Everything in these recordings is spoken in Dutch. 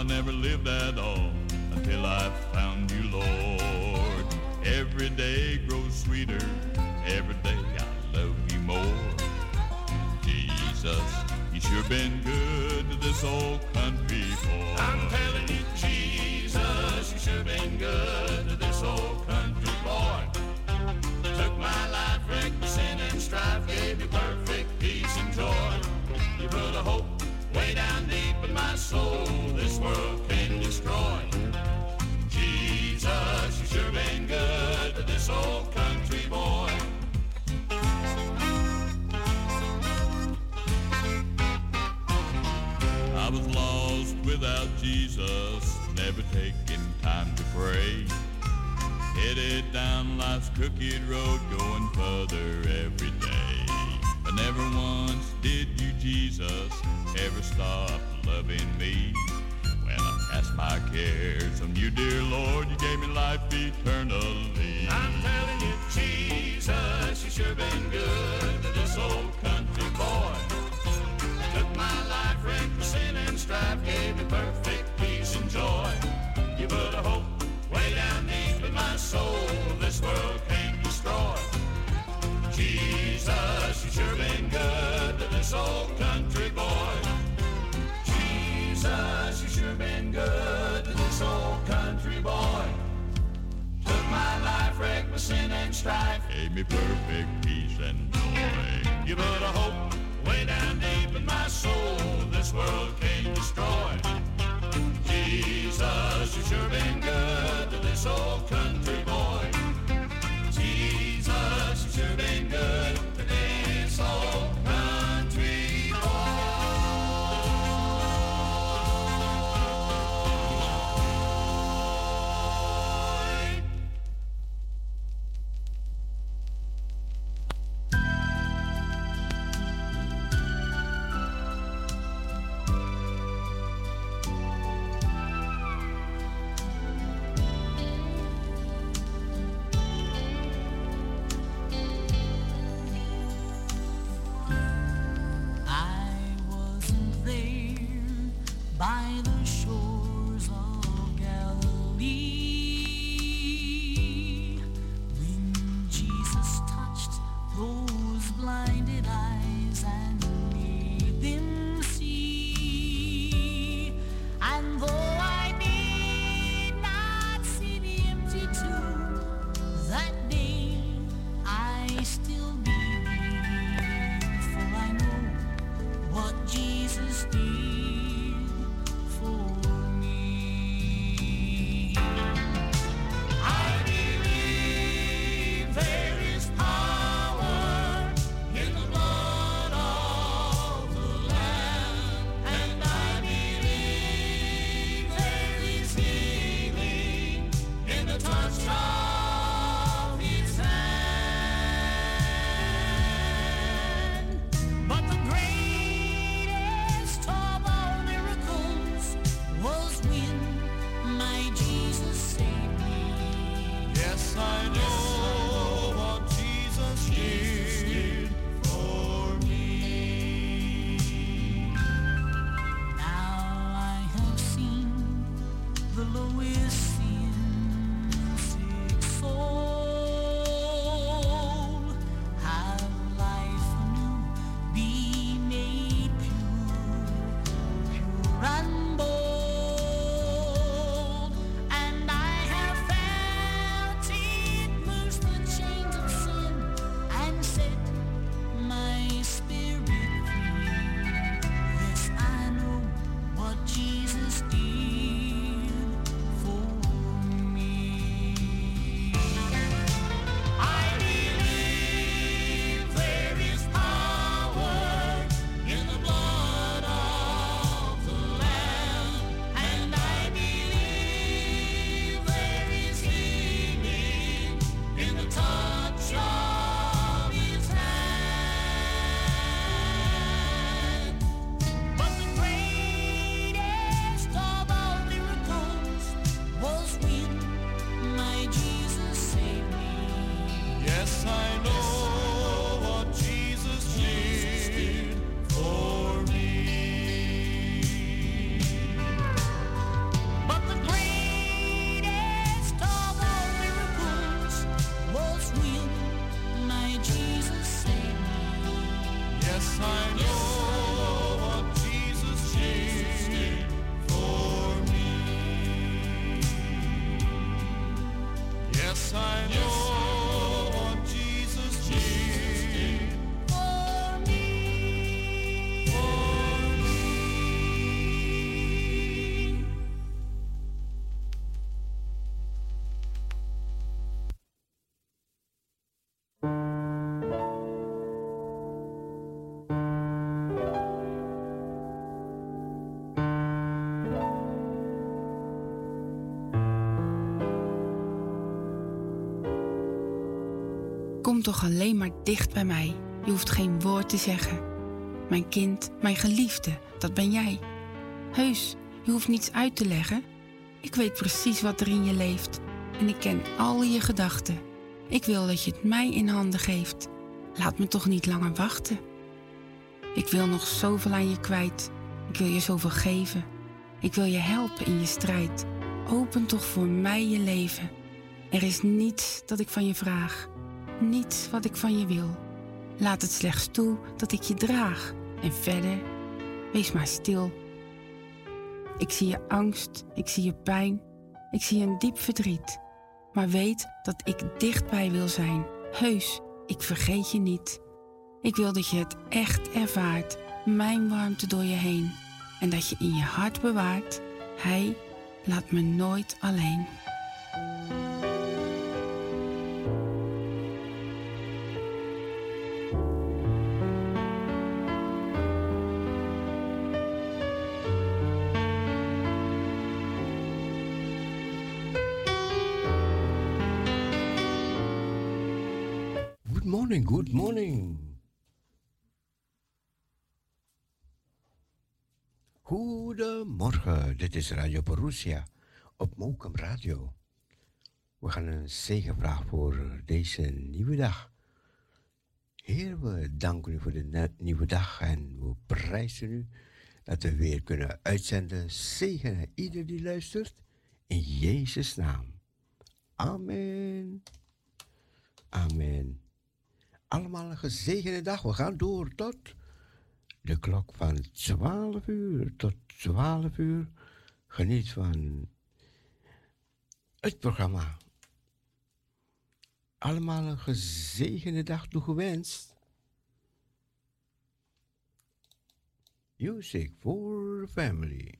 I never lived at all until I found you, Lord. Every day grows sweeter, every day I love you more. Jesus, you sure been good to this old country boy. I'm telling you, Jesus, you sure been good to this old country. old country boy. I was lost without Jesus, never taking time to pray. Headed down life's crooked road, going further every day. But never once did you, Jesus, ever stop loving me. When I cast my cares on you, dear Lord, you gave me life eternal. I'm telling you, Jesus, you sure been good to this old country boy. Took my life, wrecked for sin and strife, gave me perfect peace and joy. You put a hope way down deep in my soul, this world can't destroy. Jesus, you sure been good to this old country boy. Jesus, you sure been good to this old my life, wrecked my sin and strife. Gave me perfect peace and joy. You put a hope way down deep in my soul, this world can't destroy. Jesus, you sure been good to this old country yes, I know. Kom toch alleen maar dicht bij mij. Je hoeft geen woord te zeggen. Mijn kind, mijn geliefde, dat ben jij. Heus, je hoeft niets uit te leggen. Ik weet precies wat er in je leeft. En ik ken al je gedachten. Ik wil dat je het mij in handen geeft. Laat me toch niet langer wachten. Ik wil nog zoveel aan je kwijt. Ik wil je zoveel geven. Ik wil je helpen in je strijd. Open toch voor mij je leven. Er is niets dat ik van je vraag. Niets wat ik van je wil. Laat het slechts toe dat ik je draag. En verder, wees maar stil. Ik zie je angst, ik zie je pijn, ik zie een diep verdriet. Maar weet dat ik dichtbij wil zijn. Heus, ik vergeet je niet. Ik wil dat je het echt ervaart, mijn warmte door je heen. En dat je in je hart bewaart, Hij laat me nooit alleen. Good morning. Goedemorgen, dit is Radio Borussia op Mokum Radio. We gaan een zegenvraag voor deze nieuwe dag. Heer, we danken u voor de nieuwe dag en we prijzen u dat we weer kunnen uitzenden. Zegenen ieder die luistert in Jezus' naam. Amen. Amen. Allemaal een gezegende dag. We gaan door tot de klok van 12 uur tot 12 uur. Geniet van het programma. Allemaal een gezegende dag toegewenst. Music for family.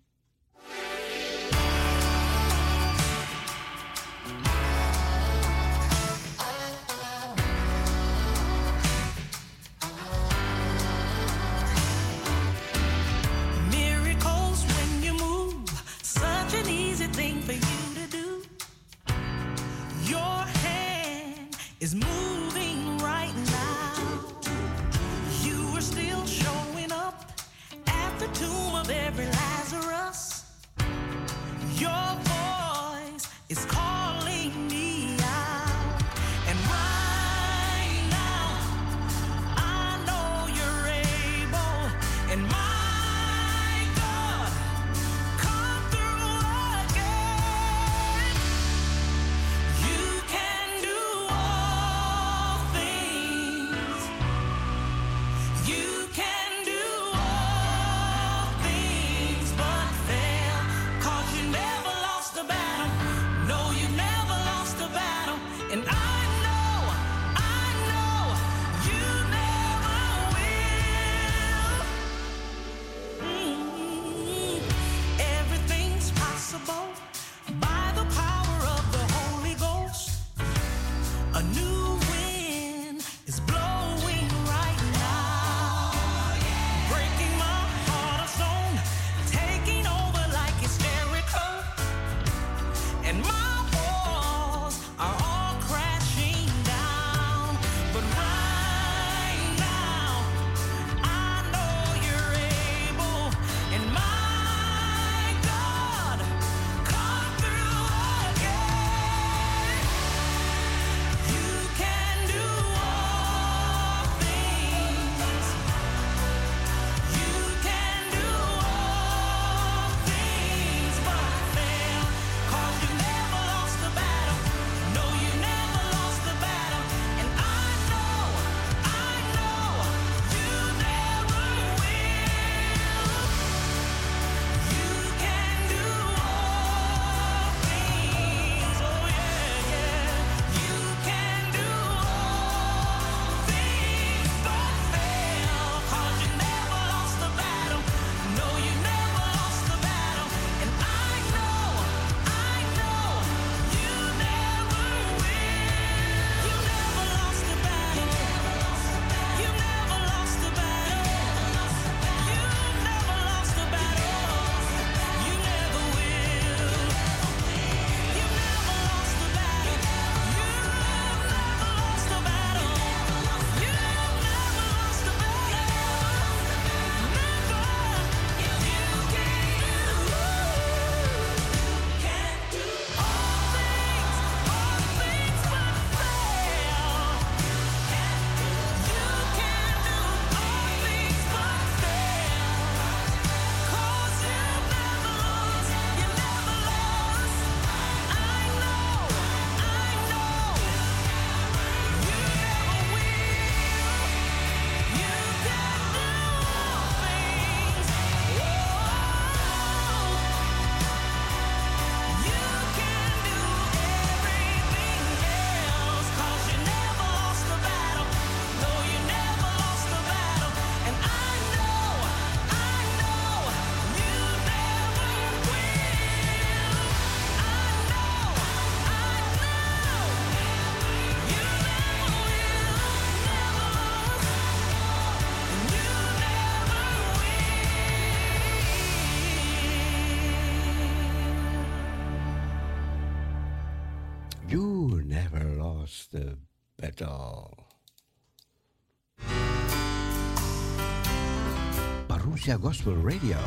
Asia Gospel Radio.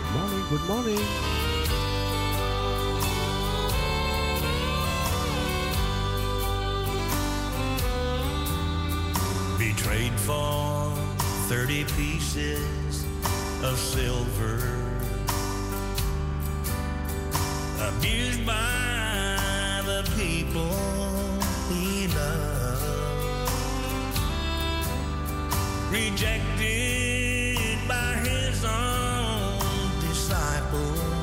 Good morning, good morning. Betrayed for 30 pieces of silver. Abused by the people rejected by his own disciples.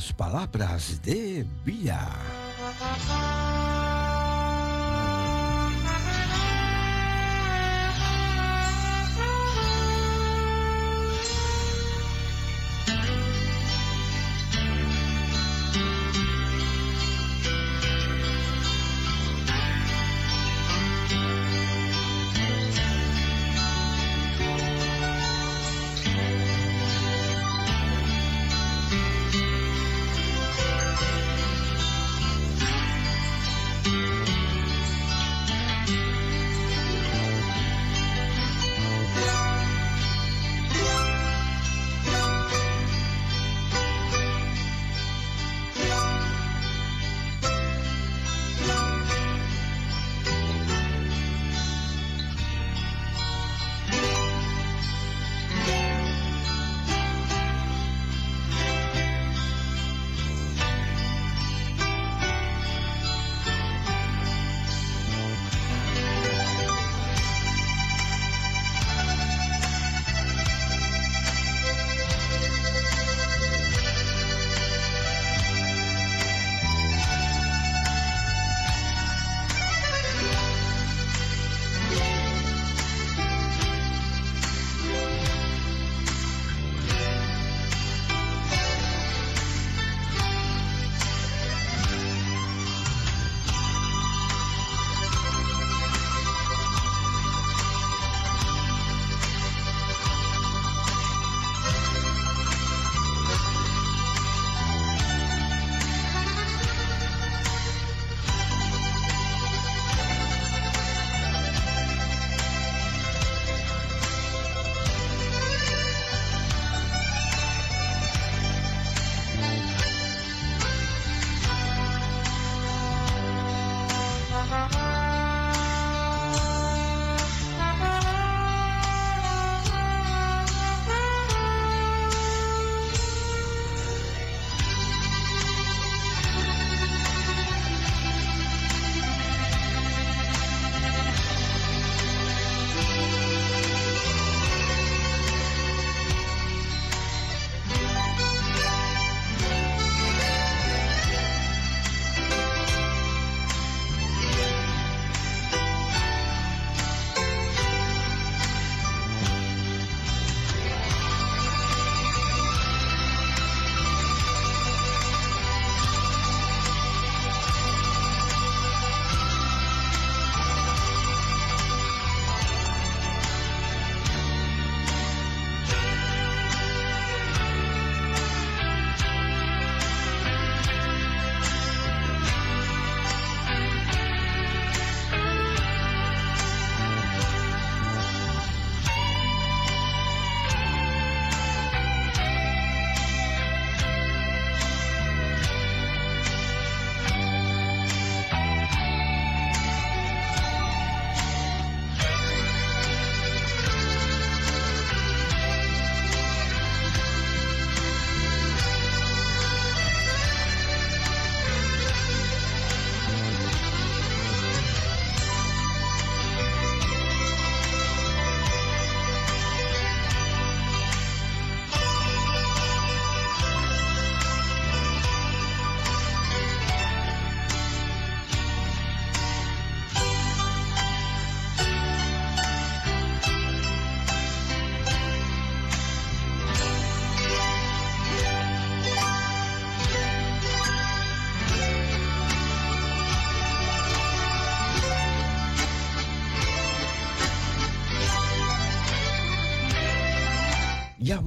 Las palabras de vida.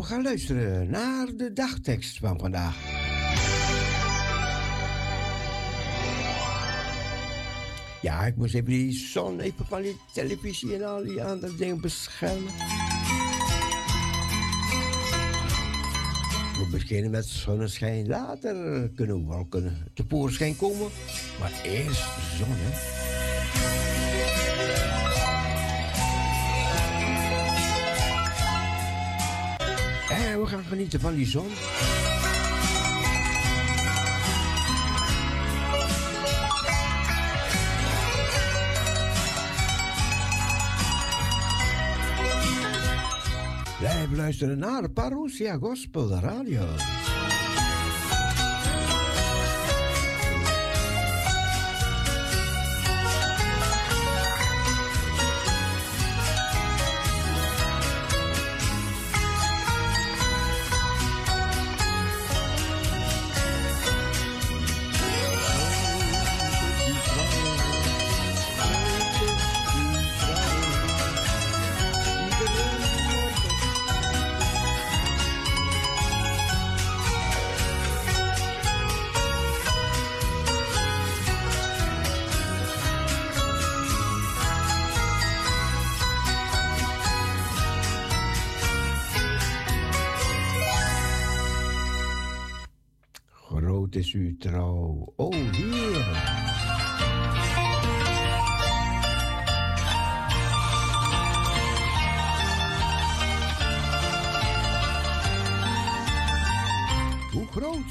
We gaan luisteren naar de dagtekst van vandaag. Ja, ik moest even die zon even van televisie en al die andere dingen beschermen. We beginnen met zonneschijn. Later kunnen wolken tevoorschijn komen. Maar eerst de zon, hè. We gaan genieten van die zon. Blijf luisteren naar Parousia Gospel Radio.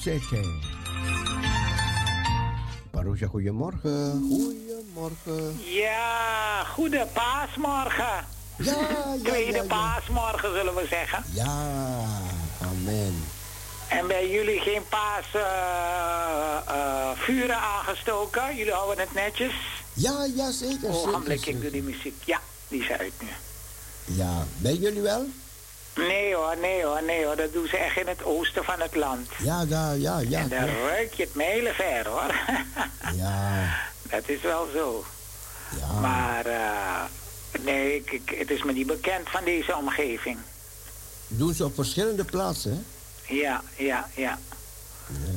Gij? Parousia, goedemorgen. Goedemorgen. Ja, goede paasmorgen. Ja, ja, Tweede ja, ja. paasmorgen zullen we zeggen. Ja, amen. En bij jullie geen paasvuren aangestoken? Jullie houden het netjes? Ja, ja, zeker. Ogenblik, zeker, ik doe die muziek. Ja, die is uit nu. Ja, bij jullie wel? Nee hoor, nee hoor, nee hoor. Dat doen ze echt in het oosten van het land. Ja, daar, ja, ja. en daar klopt. ruik je het mijlenver hoor. Ja, dat is wel zo. ja. Maar eh, nee, ik, ik- het is me niet bekend van deze omgeving. Doen ze op verschillende plaatsen, hè? Ja, ja, ja.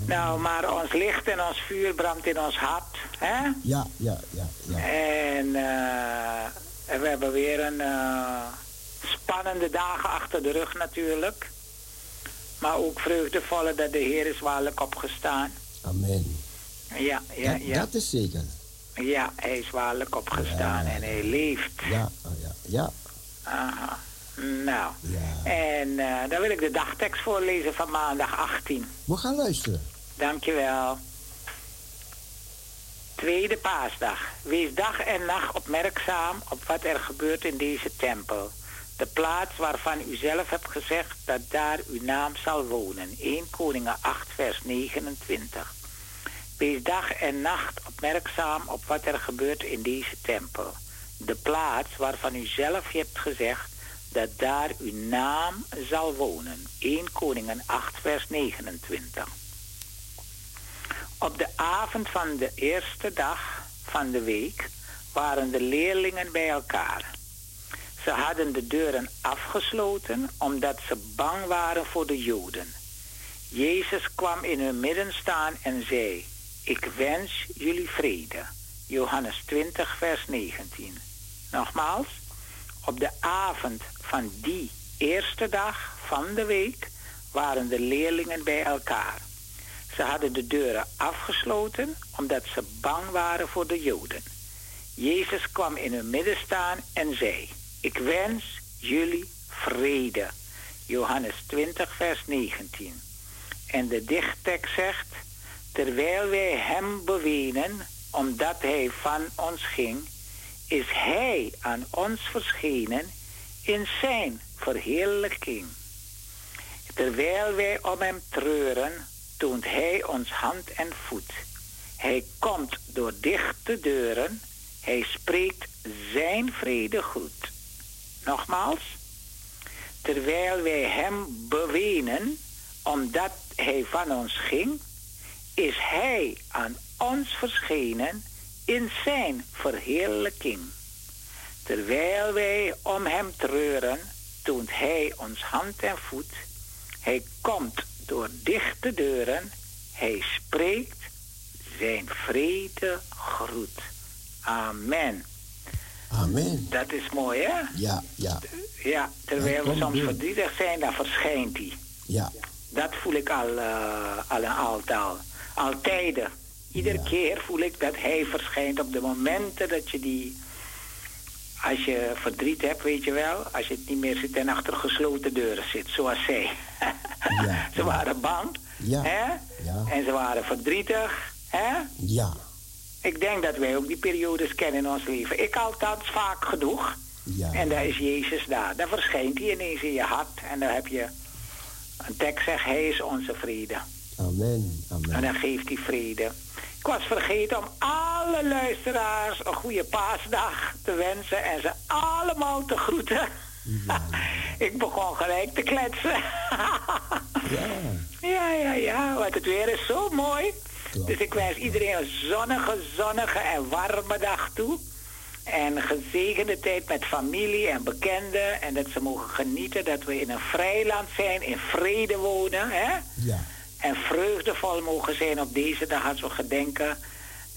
Nou, maar ons licht en ons vuur brandt in ons hart. Hè? Ja, ja, ja, ja. En, eh, we hebben weer een eh, spannende dagen achter de rug natuurlijk. Maar ook vreugdevolle dat de Heer is waarlijk opgestaan. Amen. Ja, ja, dat, ja. dat is zeker. Ja, hij is waarlijk opgestaan Ja. en hij leeft. Ja, oh, ja, ja, Aha. Nou, ja. en eh, dan wil ik de dagtekst voorlezen van maandag 18. We gaan luisteren. Dankjewel. Tweede paasdag. Wees dag en nacht opmerkzaam op wat er gebeurt in deze tempel. De plaats waarvan u zelf hebt gezegd dat daar uw naam zal wonen. 1 Koningen 8 vers 29. Wees dag en nacht opmerkzaam op wat er gebeurt in deze tempel. De plaats waarvan u zelf hebt gezegd dat daar uw naam zal wonen. 1 Koningen 8 vers 29. Op de avond van de eerste dag van de week waren de leerlingen bij elkaar. Ze hadden de deuren afgesloten omdat ze bang waren voor de Joden. Jezus kwam in hun midden staan en zei: Ik wens jullie vrede. Johannes 20, vers 19. Nogmaals, op de avond van die eerste dag van de week waren de leerlingen bij elkaar. Ze hadden de deuren afgesloten omdat ze bang waren voor de Joden. Jezus kwam in hun midden staan en zei: Ik wens jullie vrede. Johannes 20, vers 19. En de dichttekst zegt: Terwijl wij hem bewenen, omdat hij van ons ging, is hij aan ons verschenen in zijn verheerlijking. Terwijl wij om hem treuren, toont hij ons hand en voet. Hij komt door dichte deuren, hij spreekt zijn vrede goed. Nogmaals, terwijl wij hem bewenen, omdat hij van ons ging, is hij aan ons verschenen in zijn verheerlijking. Terwijl wij om hem treuren, toont hij ons hand en voet. Hij komt door dichte deuren, hij spreekt zijn vrede groet. Amen. Amen. Dat is mooi, hè? Ja, ja, Ja, terwijl we soms verdrietig zijn, dan verschijnt hij. ja. Dat voel ik al, eh, al een aantal. Al tijden. Iedere Ja. keer voel ik dat hij verschijnt op de momenten dat je die... Als je verdriet hebt, weet je wel. Als je het niet meer zit en achter gesloten deuren zit, zoals zij. Ja, ze waren bang. Ja, Hè? ja. En ze waren verdrietig. Hè? Ja, Ik denk dat wij ook die periodes kennen in ons leven. Ik althans vaak genoeg. ja. En daar is Jezus daar. Dan verschijnt hij ineens in je hart. En dan heb je een tekst zegt, hij is onze vrede. Amen, En amen. dan geeft hij vrede. Ik was vergeten om alle luisteraars een goede paasdag te wensen en ze allemaal te groeten. Ik begon gelijk te kletsen. Ja, ja, ja, ja, want het weer is zo mooi. Dus ik wens iedereen een zonnige, zonnige en warme dag toe. En gezegende tijd met familie en bekenden. En dat ze mogen genieten dat we in een vrij land zijn, in vrede wonen. Hè? ja, En vreugdevol mogen zijn op deze dag als we gedenken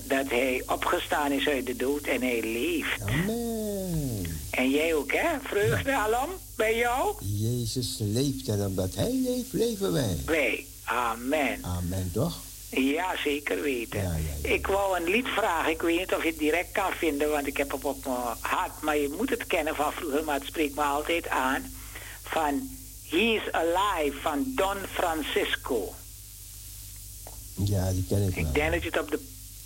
dat hij opgestaan is uit de dood en hij leeft. amen. En jij ook, hè? Vreugde alom bij jou? Jezus leeft en omdat hij leeft, leven wij. Wij. Amen. Amen, toch? Ja, zeker weten. Ja, ja, ja. Ik wou een lied vragen. Ik weet niet of je het direct kan vinden, want ik heb het op mijn hart. Maar je moet het kennen van vroeger, maar het spreekt me altijd aan. Van He's Alive van Don Francisco. Ja, die ken ik wel. Ik denk dat je het op de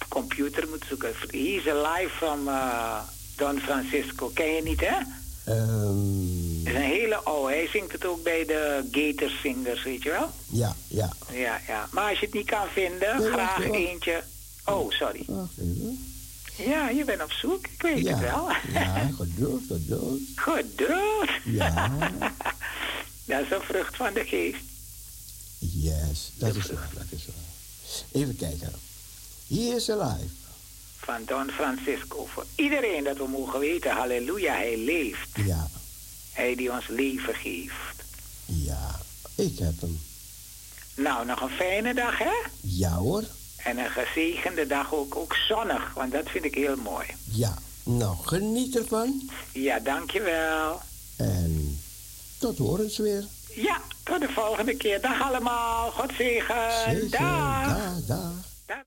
computer moet zoeken. He's Alive van eh, Don Francisco. Ken je niet, hè? Ehm, Het is een hele oude. Hij zingt het ook bij de Gator Singers, weet je wel? ja, ja. Ja, ja. Maar als je het niet kan vinden, Nee, graag wacht, wacht. eentje. Oh, sorry. Wacht even. Ja, je bent op zoek. Ik weet Ja, het wel. ja, geduld, geduld. Geduld. Ja, Dat is een vrucht van de geest. yes, dat is waar, dat is waar. Even kijken. He is alive. Van Don Francisco. Voor iedereen dat we mogen weten, halleluja, hij leeft. Ja, Hij die ons leven geeft. ja, ik heb hem. Nou, nog een fijne dag, hè? Ja hoor, En een gezegende dag ook, ook zonnig, want dat vind ik heel mooi. ja. Nou, geniet ervan Ja, dankjewel. en tot horens weer. Ja, tot de volgende keer. Dag allemaal. God zegen. Zeker, Dag. dag, dag. Dag.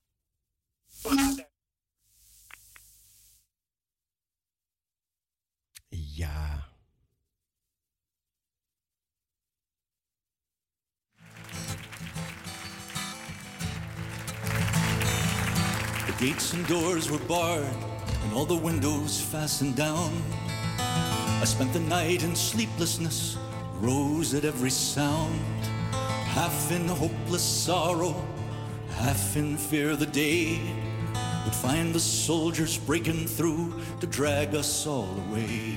Gates and doors were barred, and all the windows fastened down. I spent the night in sleeplessness, rose at every sound, half in hopeless sorrow, half in fear the day would find the soldiers breaking through to drag us all away.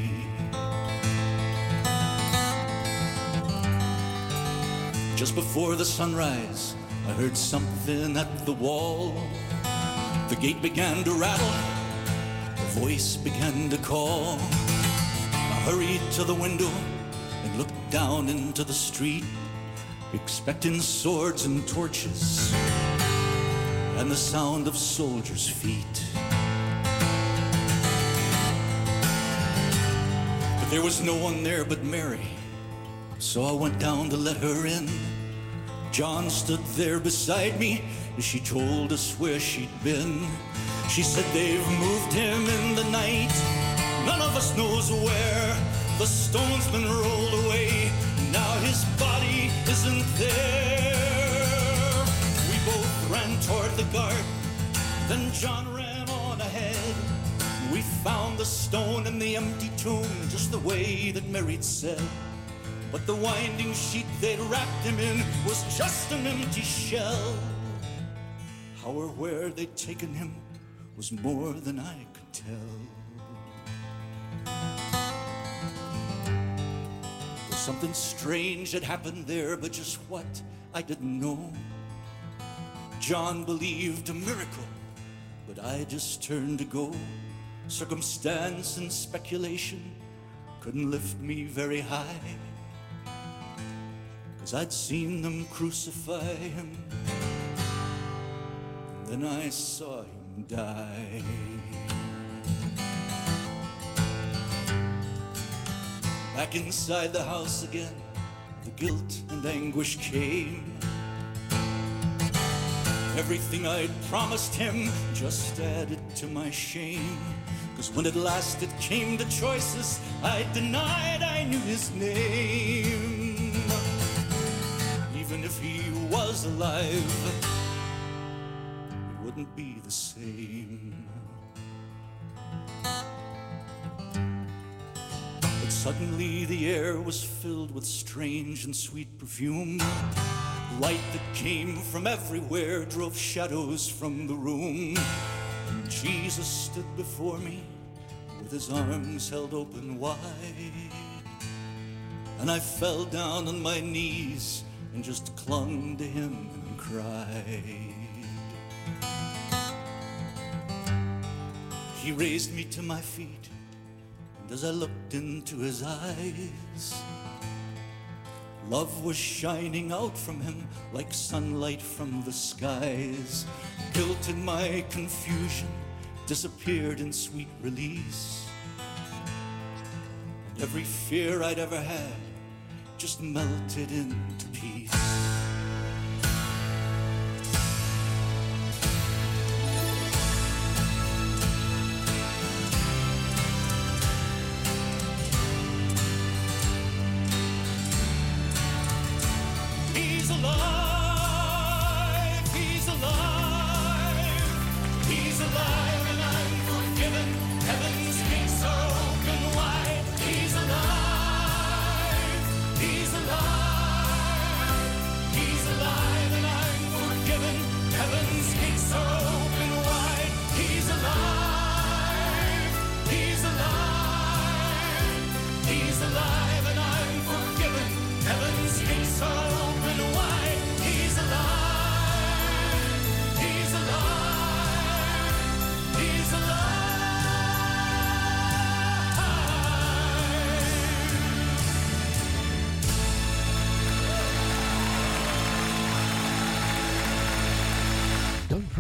Just before the sunrise, I heard something at the wall. The gate began to rattle, a voice began to call. I hurried to the window and looked down into the street, expecting swords and torches and the sound of soldiers' feet. But there was no one there but Mary, so I went down to let her in. John stood there beside me she told us where she'd been. She said they've moved him in the night. None of us knows where. The stone's been rolled away. Now his body isn't there. We both ran toward the guard. Then John ran on ahead. We found the stone in the empty tomb just the way that Mary'd said. But the winding sheet they'd wrapped him in was just an empty shell. How or where they'd taken him was more than I could tell. Well, something strange had happened there, but just what I didn't know. John believed a miracle, but I just turned to go. Circumstance and speculation couldn't lift me very high. Cause I'd seen them crucify him. Then I saw him die. Back inside the house again, the guilt and anguish came. Everything I'd promised him just added to my shame. Cause when at last it came to choices, I denied I knew his name. Even if he was alive, wouldn't be the same. But suddenly the air was filled with strange and sweet perfume. Light that came from everywhere drove shadows from the room. And Jesus stood before me with his arms held open wide. And I fell down on my knees and just clung to him and cried. He raised me to my feet, and as I looked into his eyes, love was shining out from him like sunlight from the skies. Guilt and my confusion disappeared in sweet release. And every fear I'd ever had just melted into peace.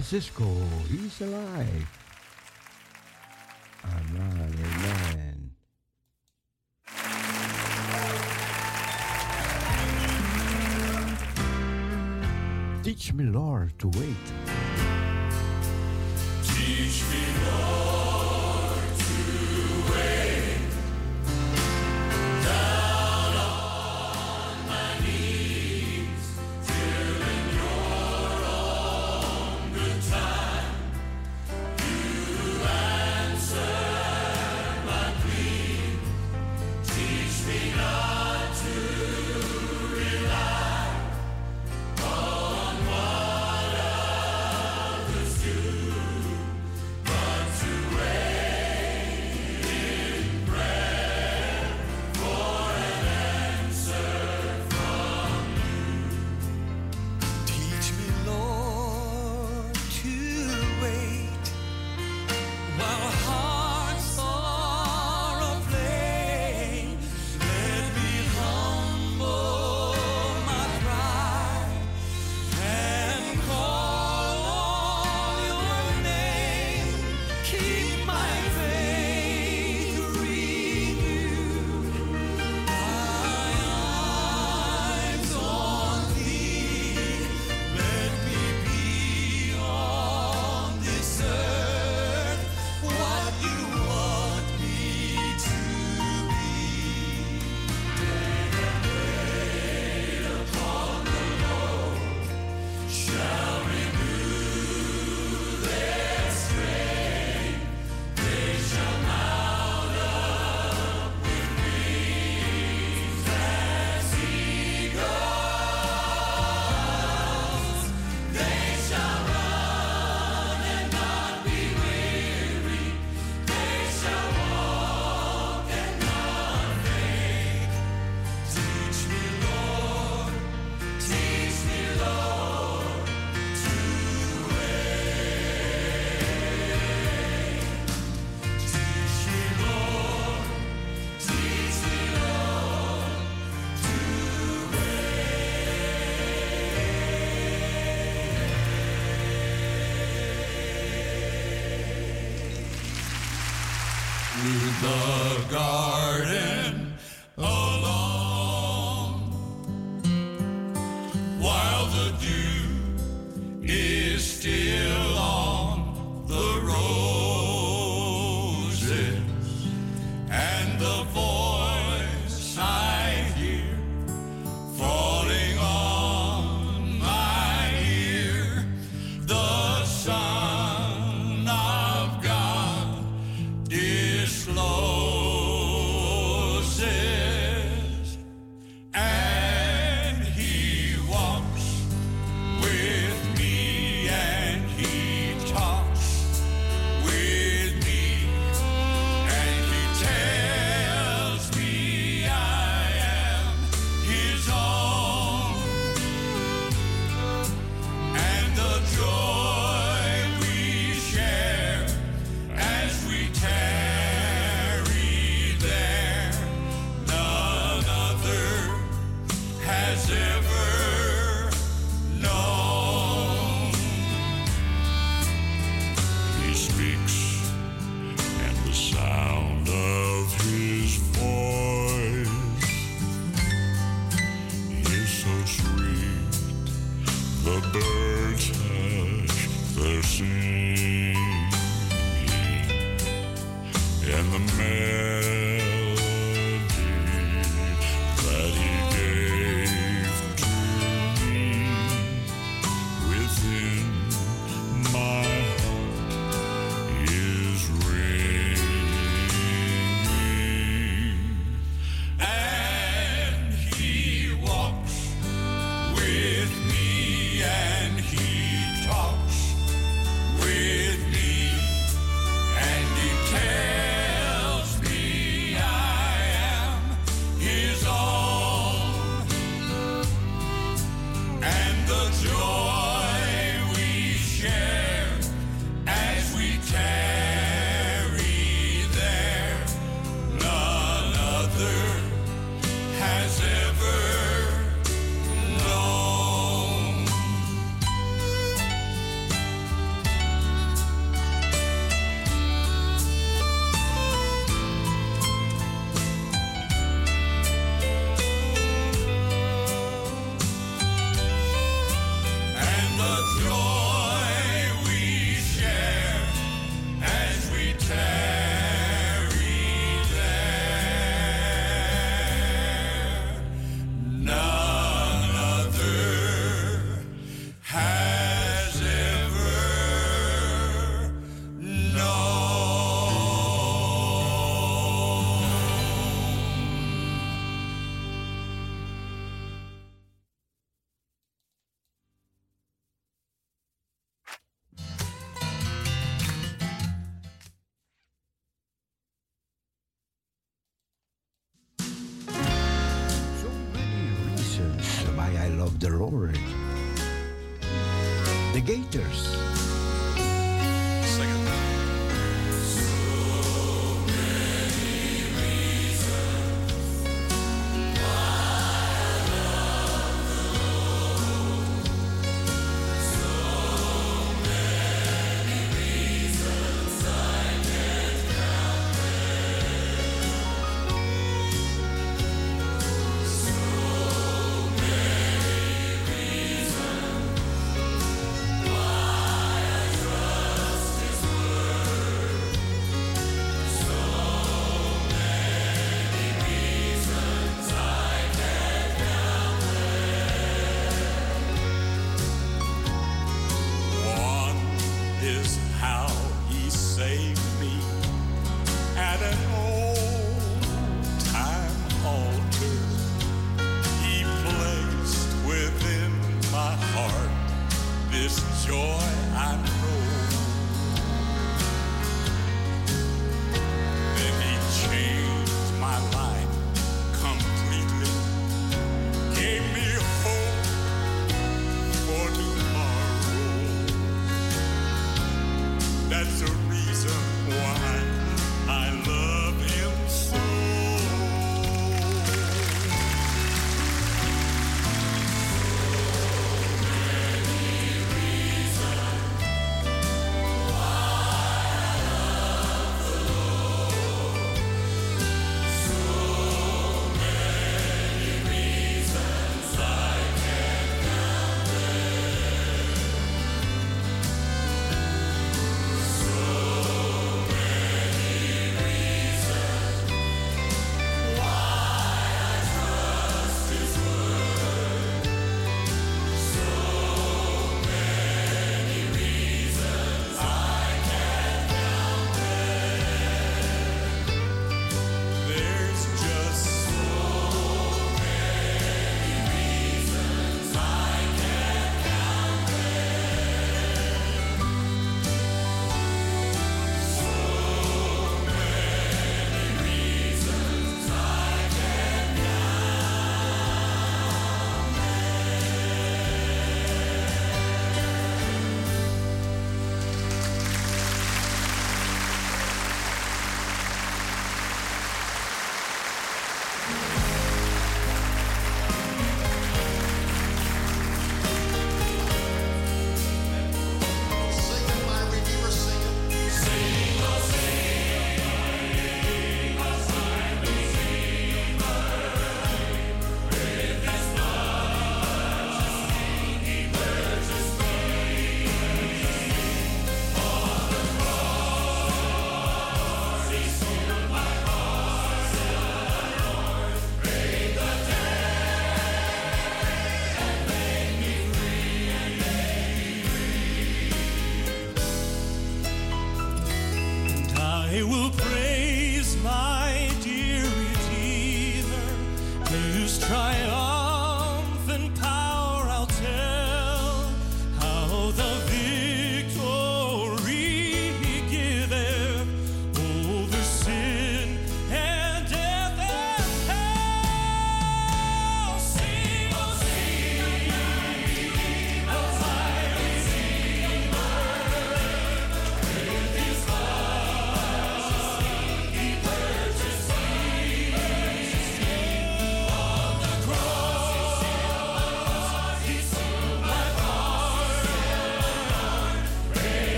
Francisco, he's alive. Amen, amen. Teach me, Lord, to wait.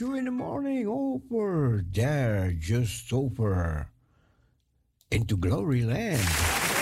You in the morning over there, just over into glory land.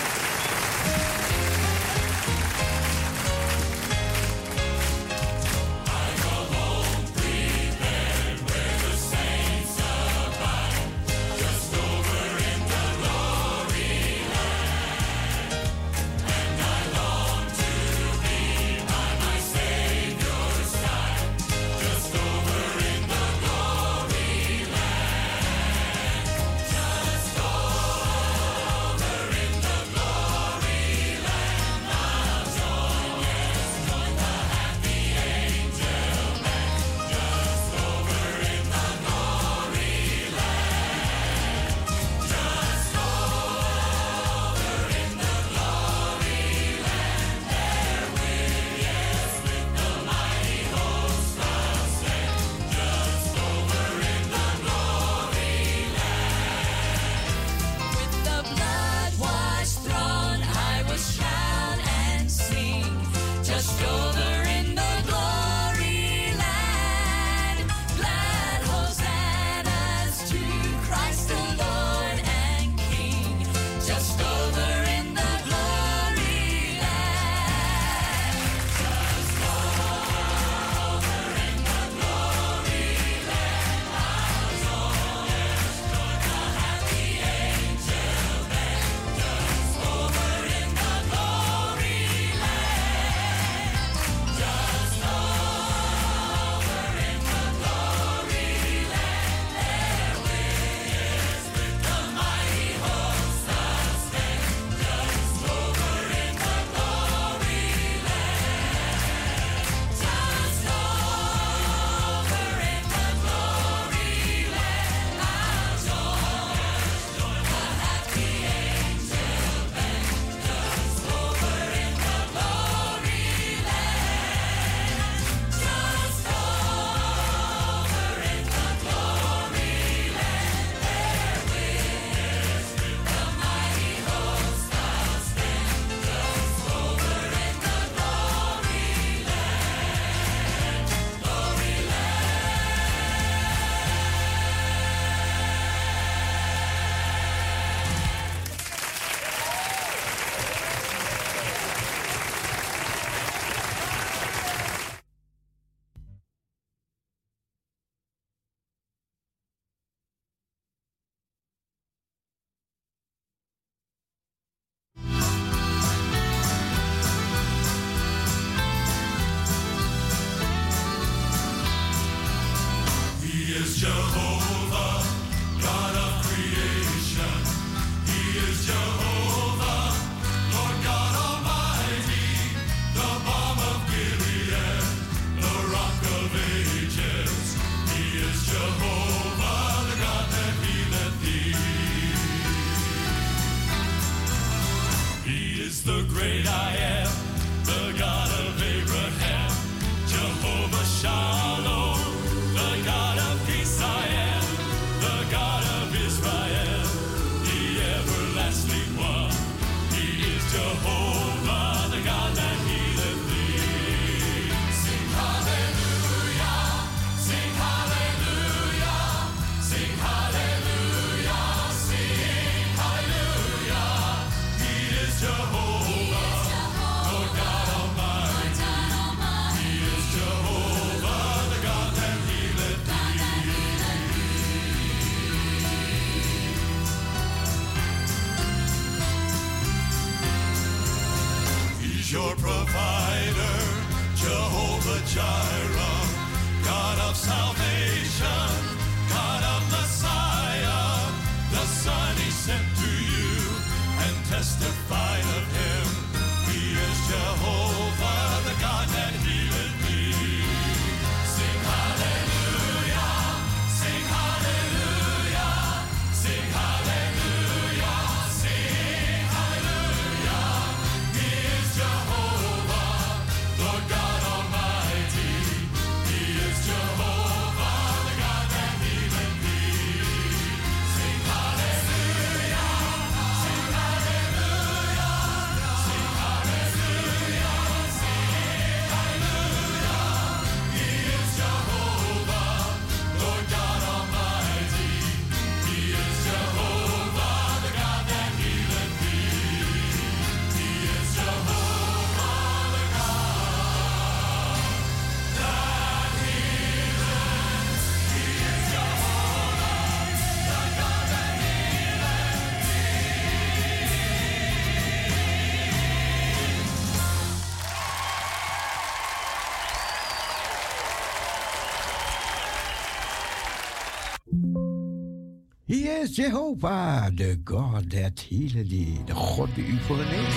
Is Jehovah, the God that healed thee, de God die u verneemt.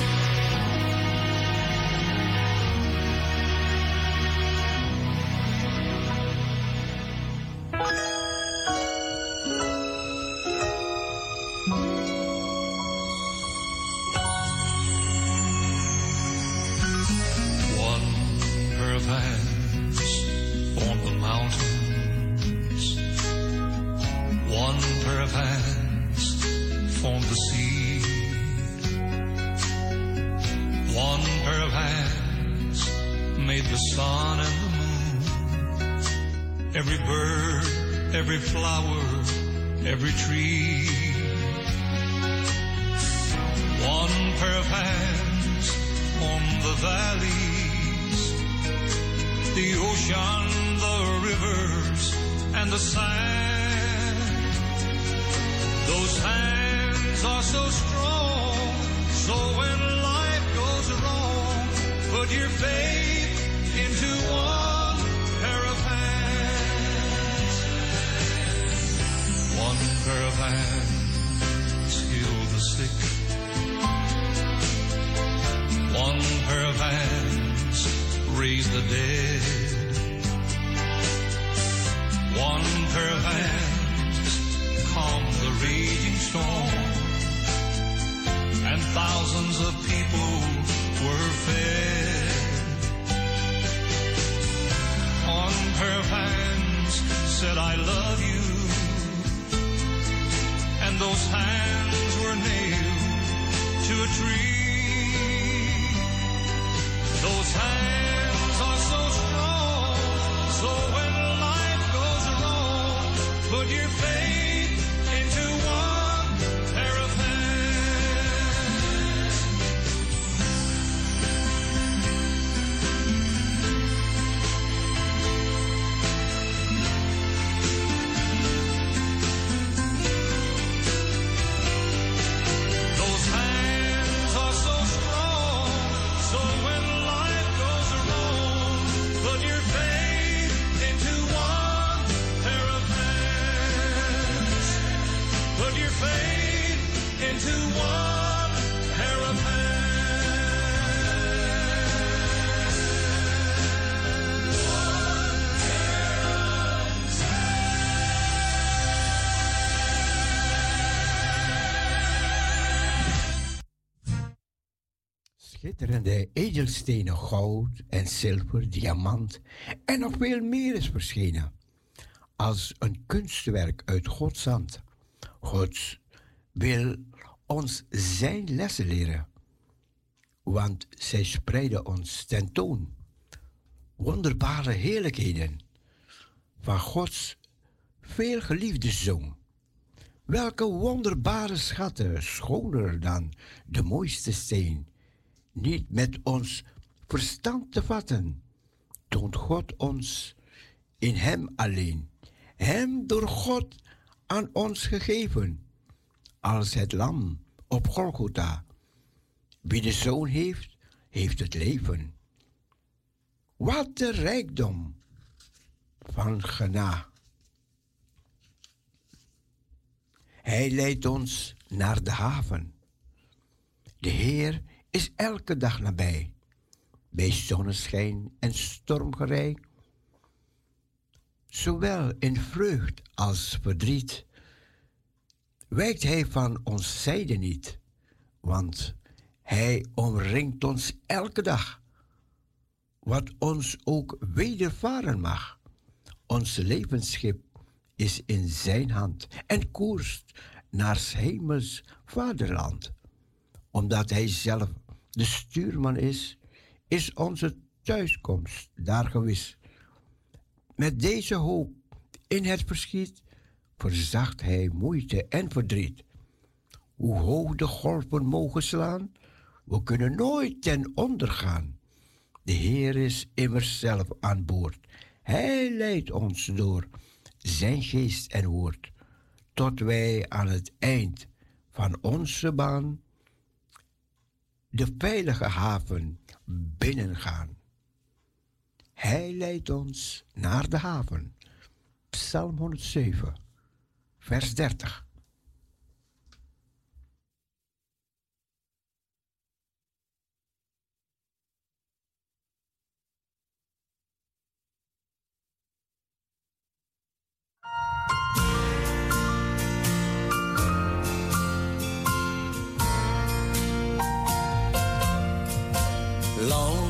every flower, every tree. One pair of hands on the valleys, the ocean, the rivers, and the sun. Edelstenen, goud en zilver, diamant en nog veel meer is verschenen. Als een kunstwerk uit Gods hand. God wil ons zijn lessen leren, want zij spreiden ons tentoon wonderbare heerlijkheden van Gods veelgeliefde Zoon. Welke wonderbare schatten, schoner dan de mooiste steen, niet met ons verstand te vatten, toont God ons in Hem alleen, Hem door God aan ons gegeven, als het lam op Golgotha. Wie de Zoon heeft, heeft het leven. Wat de rijkdom van gena. Hij leidt ons naar de haven. De Heer is elke dag nabij, bij zonneschijn en stormgerij. Zowel in vreugd als verdriet wijkt Hij van ons zijde niet, want Hij omringt ons elke dag. Wat ons ook wedervaren mag, ons levensschip is in Zijn hand en koerst naar hemels vaderland. Omdat Hij zelf de stuurman is, is onze thuiskomst daar gewis. Met deze hoop in het verschiet verzacht Hij moeite en verdriet. Hoe hoog de golven mogen slaan, we kunnen nooit ten onder gaan. De Heer is immers zelf aan boord. Hij leidt ons door zijn geest en woord, tot wij aan het eind van onze baan de veilige haven binnengaan. Hij leidt ons naar de haven. Psalm 107, vers 30. long.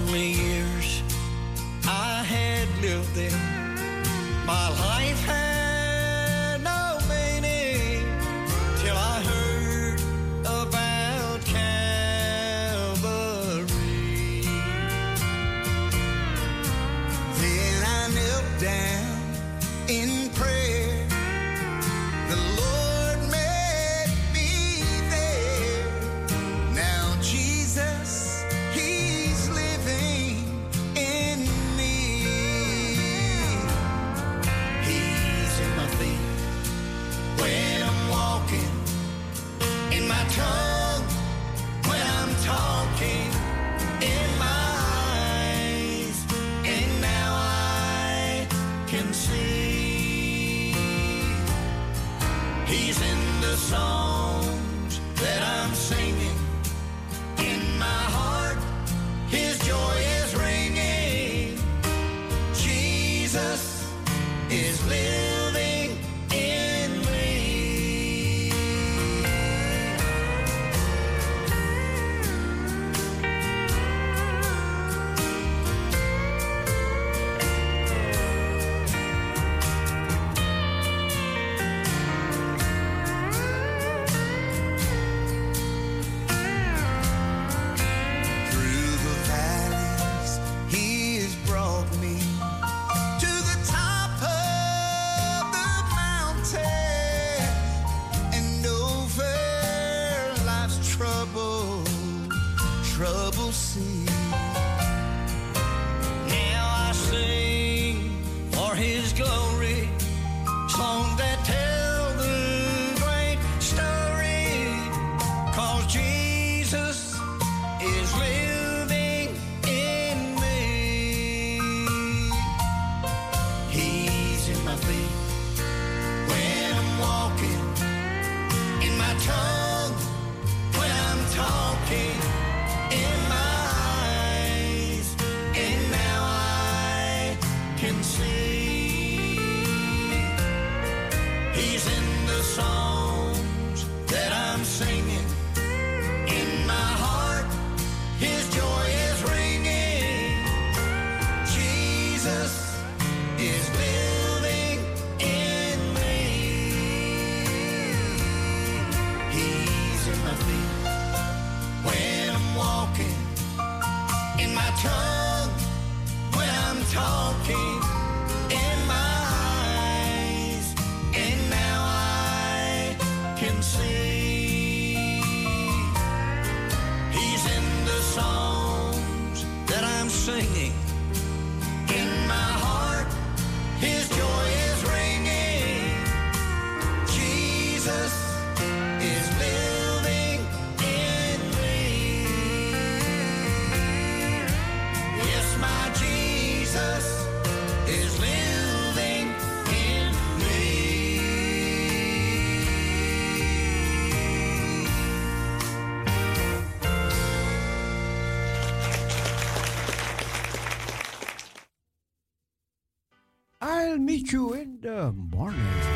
Meet you in the morning.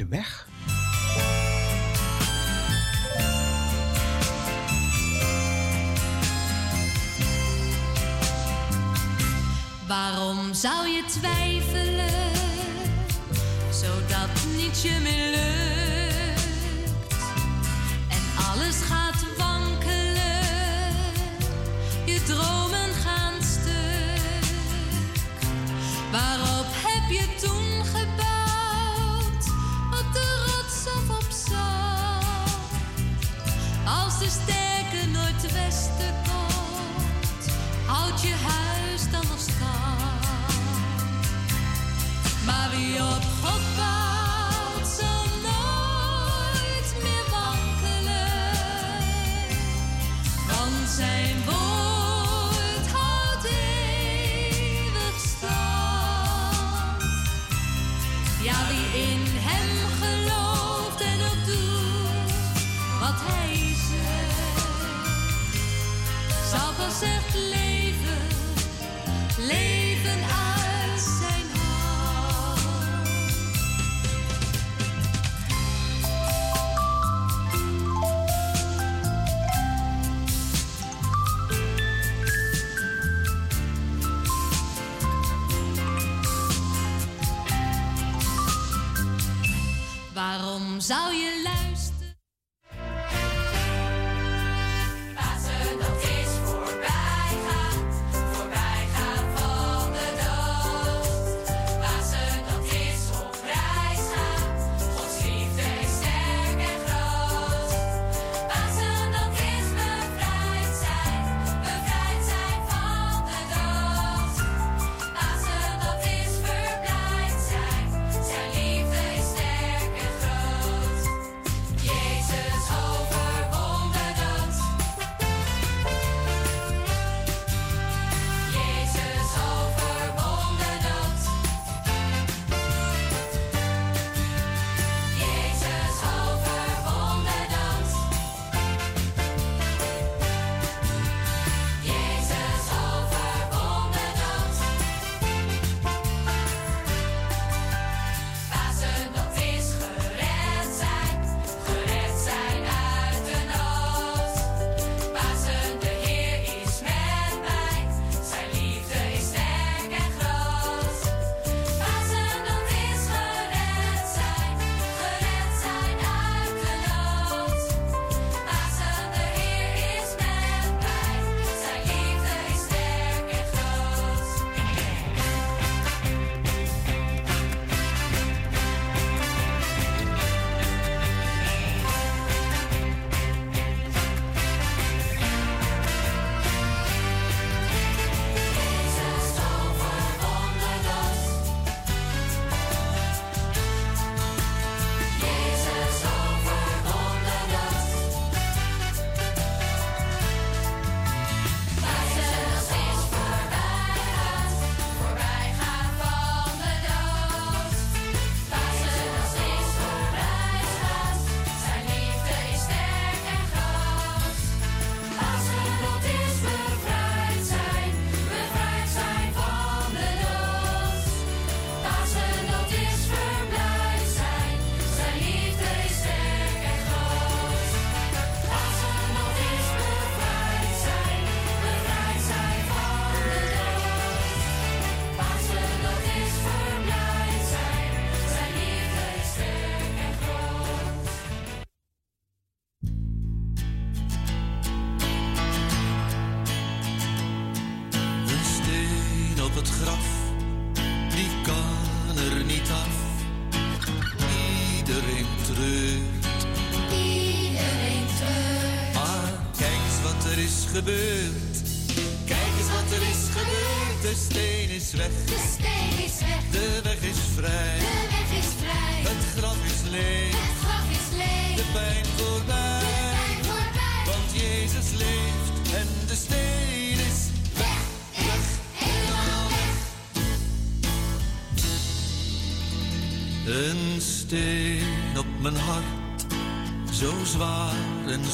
is weg. Waarom zou je twijfelen, zodat niets je meer? zou je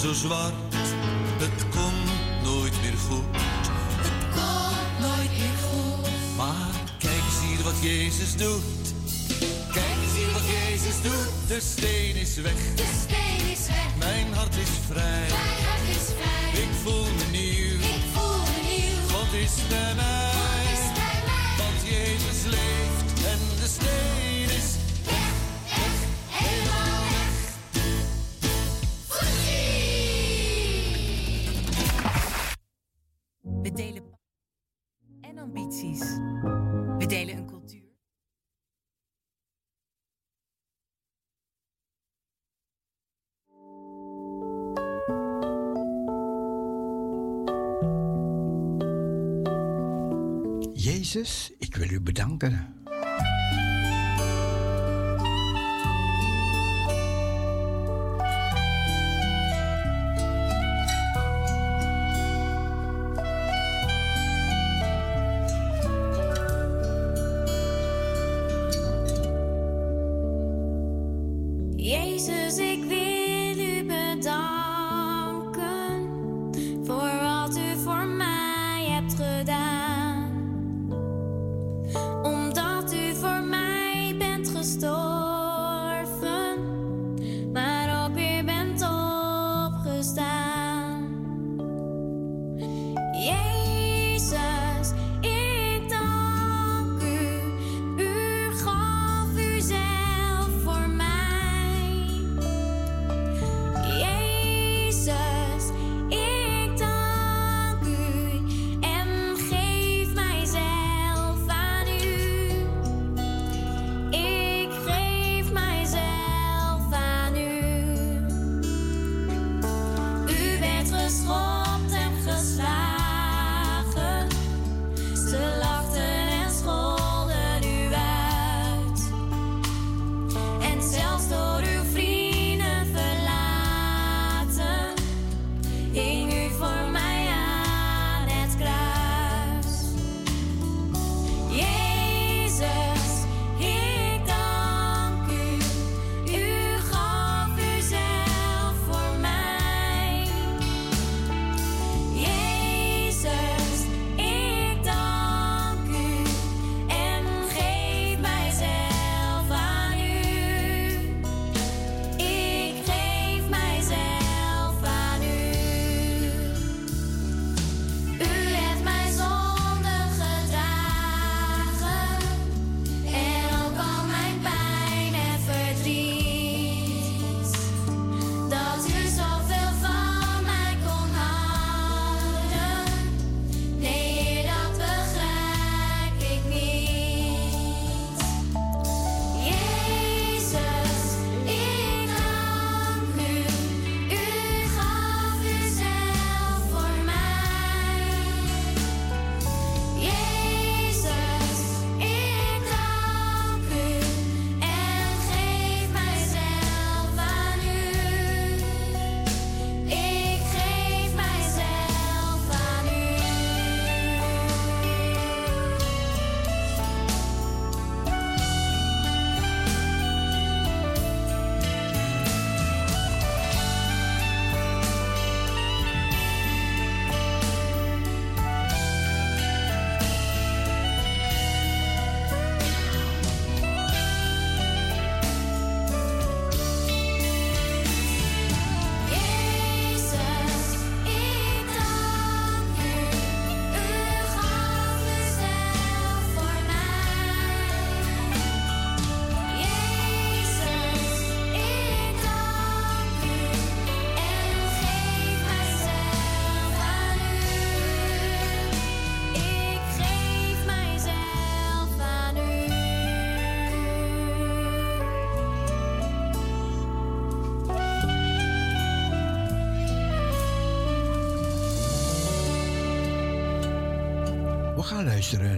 zo zwart, het komt nooit meer goed. Het komt nooit meer goed. Maar kijk eens hier wat Jezus doet. Kijk eens hier wat Jezus doet. De Texas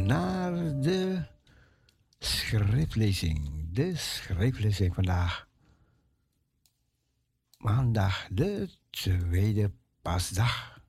naar de schriftlezing. De schriftlezing vandaag. Maandag de tweede pasdag.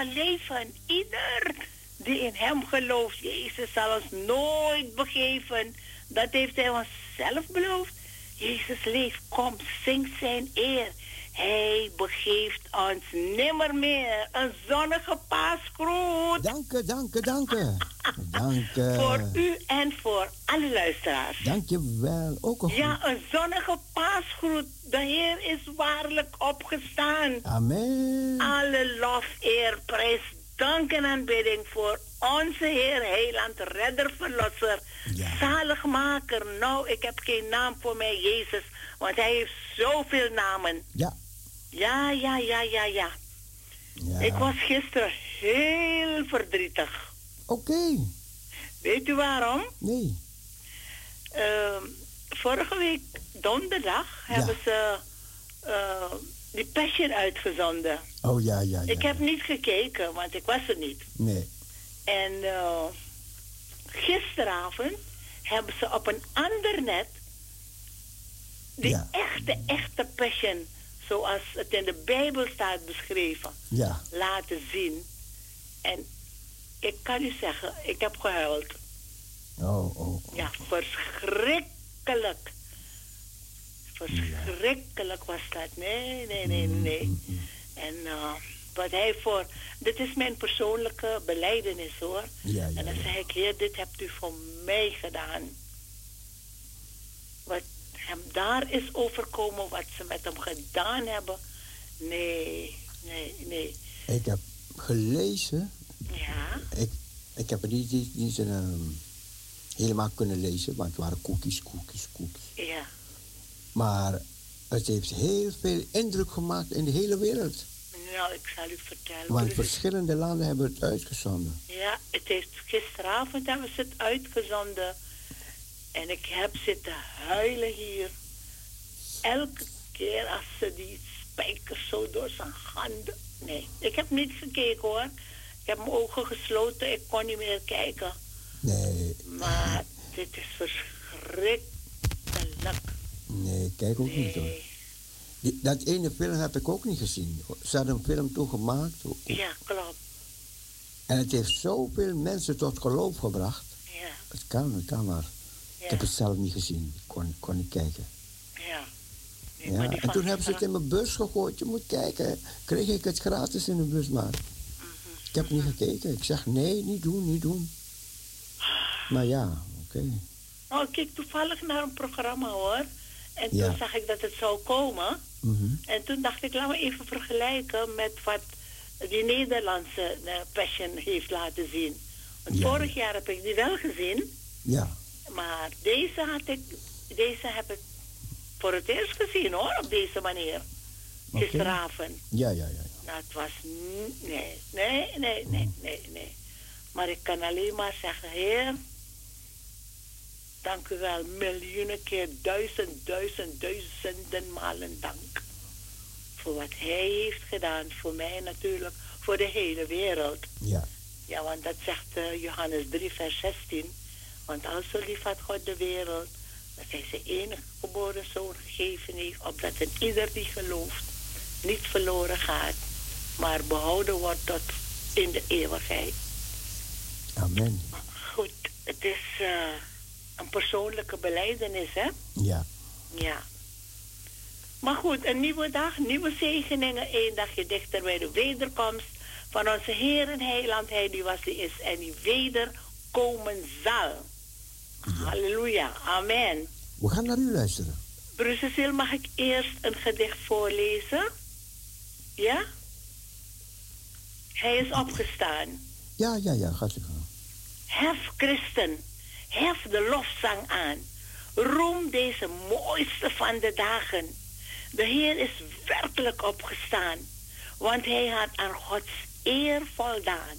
Leven ieder die in hem gelooft. Jezus zal ons nooit begeven. Dat heeft hij ons zelf beloofd. Jezus leeft, kom, zing zijn eer. Hij begeeft ons nimmer meer. Een zonnige paasgroet. Dank u, dank u, dank u. Dank u. Voor u en voor alle luisteraars. Dank je wel. Ook een Ja, een zonnige paasgroet. De Heer is waarlijk opgestaan. Amen. Alle lof, eer, prijs, dank en aanbidding voor onze Heer, Heiland, Redder, Verlosser, Zaligmaker. Nou, ik heb geen naam voor mij, Jezus, want Hij heeft zoveel namen. Ja. Ja, ja, ja, ja, ja. Ik was gisteren heel verdrietig. Oké. Weet u waarom? Nee. Ehm, vorige week donderdag hebben ze eh, die Passion uitgezonden. Oh ja, ja, ja. Ik heb niet gekeken, want ik was er niet. Nee. En eh, gisteravond hebben ze op een ander net die echte, echte passion, zoals het in de Bijbel staat beschreven, Ja. laten zien. En ik kan u zeggen, ik heb gehuild. Oh, oh. Ja, verschrikkelijk. Verschrikkelijk was dat. Nee, nee, nee, Mm, nee. En eh, wat hij voor... Dit is mijn persoonlijke beleidenis hoor. Ja, ja, en dan zeg ik, heer, dit hebt u voor mij gedaan. Wat hem daar is overkomen, wat ze met hem gedaan hebben. Nee, nee, nee. Ik heb gelezen. Ja? Ik, ik heb het niet, niet, niet ehm, helemaal kunnen lezen, want het waren cookies, cookies, cookies. Ja. Maar het heeft heel veel indruk gemaakt in de hele wereld. Nou, ik zal u vertellen. Want verschillende landen hebben het uitgezonden. Ja, het heeft gisteravond hebben ze het uitgezonden. En ik heb zitten huilen hier. Elke keer als ze die spijkers zo door zijn handen. Nee, ik heb niet gekeken hoor. Ik heb mijn ogen gesloten, ik kon niet meer kijken. Nee, Maar dit is verschrikkelijk. nee, ik kijk ook niet hoor. Die- dat ene film heb ik ook niet gezien. Ze hadden een film toegemaakt. Ja, klopt. En het heeft zoveel mensen tot geloof gebracht. Ja, Het kan, het kan maar. Ik heb het zelf niet gezien. Ik kon, kon niet kijken. ja. Ja. En toen hebben ze het in mijn bus gegooid. Je moet kijken. Kreeg ik het gratis in de bus maar. Mhm. Ik heb niet gekeken. Ik zeg nee, niet doen, niet doen. Maar ja, oké. Nou, ik keek toevallig naar een programma hoor. En toen Ja. zag ik dat het zou komen. Mhm. En toen dacht ik, laten we even vergelijken met wat die Nederlandse eh, Passion heeft laten zien. Want Ja. vorig jaar heb ik die wel gezien, Ja, maar deze, had ik, deze heb ik voor het eerst gezien hoor, op deze manier. Oké. Gisteravond. ja, ja, ja. Nou, het was... Nee, nee, nee, nee, nee, nee. Maar ik kan alleen maar zeggen, heer... Dank u wel. Miljoenen keer, duizend, duizend, duizenden malen dank. Voor wat hij heeft gedaan. Voor mij natuurlijk. Voor de hele wereld. Ja. Ja, want dat zegt eh, Johannes 3, vers 16. Want al zo lief had God de wereld, dat hij zijn enige geboren zoon gegeven heeft, opdat een ieder die gelooft niet verloren gaat, maar behouden wordt tot in de eeuwigheid. Amen. Goed, het is eh, een persoonlijke beleidenis, hè? Ja. Ja. Maar goed, een nieuwe dag, nieuwe zegeningen, één dagje dichter bij de wederkomst van onze Heer en Heiland, Hij die was, die is en die wederkomen zal. Halleluja, amen. We gaan naar u luisteren. Broer Cecile, mag ik eerst een gedicht voorlezen? Ja? Hij is opgestaan. Ja, ja, ja, gaat u gaan. Hef christen, hef de lofzang aan. Roem deze mooiste van de dagen. De Heer is werkelijk opgestaan, want hij had aan Gods eer voldaan.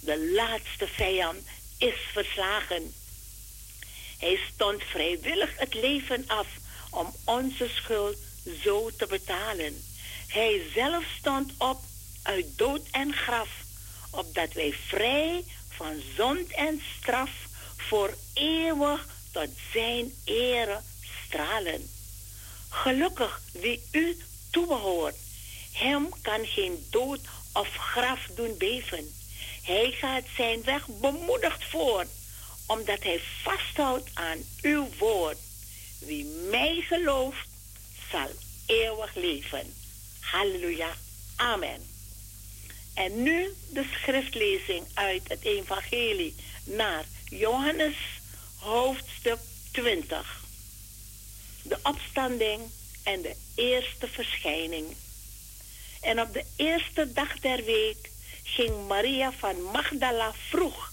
De laatste vijand is verslagen. Hij stond vrijwillig het leven af om onze schuld zo te betalen. Hij zelf stond op uit dood en graf, opdat wij vrij van zond en straf voor eeuwig tot zijn ere stralen. Gelukkig wie u toebehoort, hem kan geen dood of graf doen beven. Hij gaat zijn weg bemoedigd voort, omdat hij vasthoudt aan uw woord. Wie mij gelooft, zal eeuwig leven. Halleluja. Amen. En nu de schriftlezing uit het Evangelie naar Johannes, hoofdstuk 20. De opstanding en de eerste verschijning. En op de eerste dag der week ging Maria van Magdala vroeg,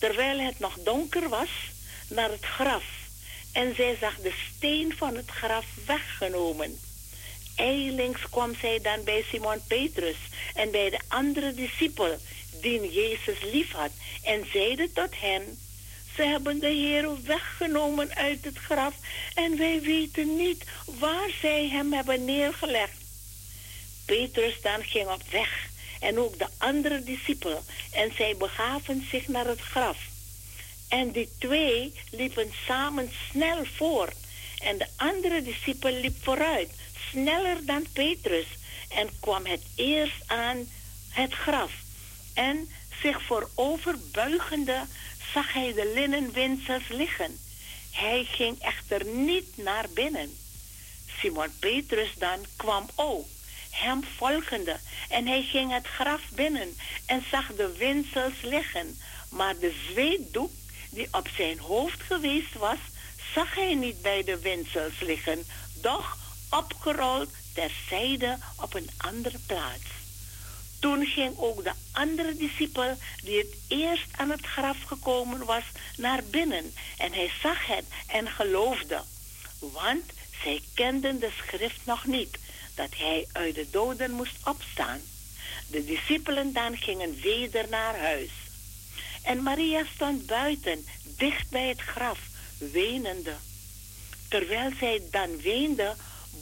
terwijl het nog donker was, naar het graf. En zij zag de steen van het graf weggenomen. Eilings kwam zij dan bij Simon Petrus en bij de andere discipel, die Jezus liefhad, en zeide tot hen, ze hebben de Heer weggenomen uit het graf en wij weten niet waar zij hem hebben neergelegd. Petrus dan ging op weg en ook de andere discipel en zij begaven zich naar het graf. En die twee liepen samen snel voor en de andere discipel liep vooruit, sneller dan Petrus en kwam het eerst aan het graf. En zich voorover buigende zag hij de linnenwinsels liggen. Hij ging echter niet naar binnen. Simon Petrus dan kwam ook, hem volgende, en hij ging het graf binnen en zag de winsels liggen. Maar de zweetdoek die op zijn hoofd geweest was, zag hij niet bij de winsels liggen, doch opgerold terzijde op een andere plaats. Toen ging ook de andere discipel, die het eerst aan het graf gekomen was, naar binnen. En hij zag het en geloofde. Want zij kenden de schrift nog niet, dat hij uit de doden moest opstaan. De discipelen dan gingen weder naar huis. En Maria stond buiten, dicht bij het graf, wenende. Terwijl zij dan weende,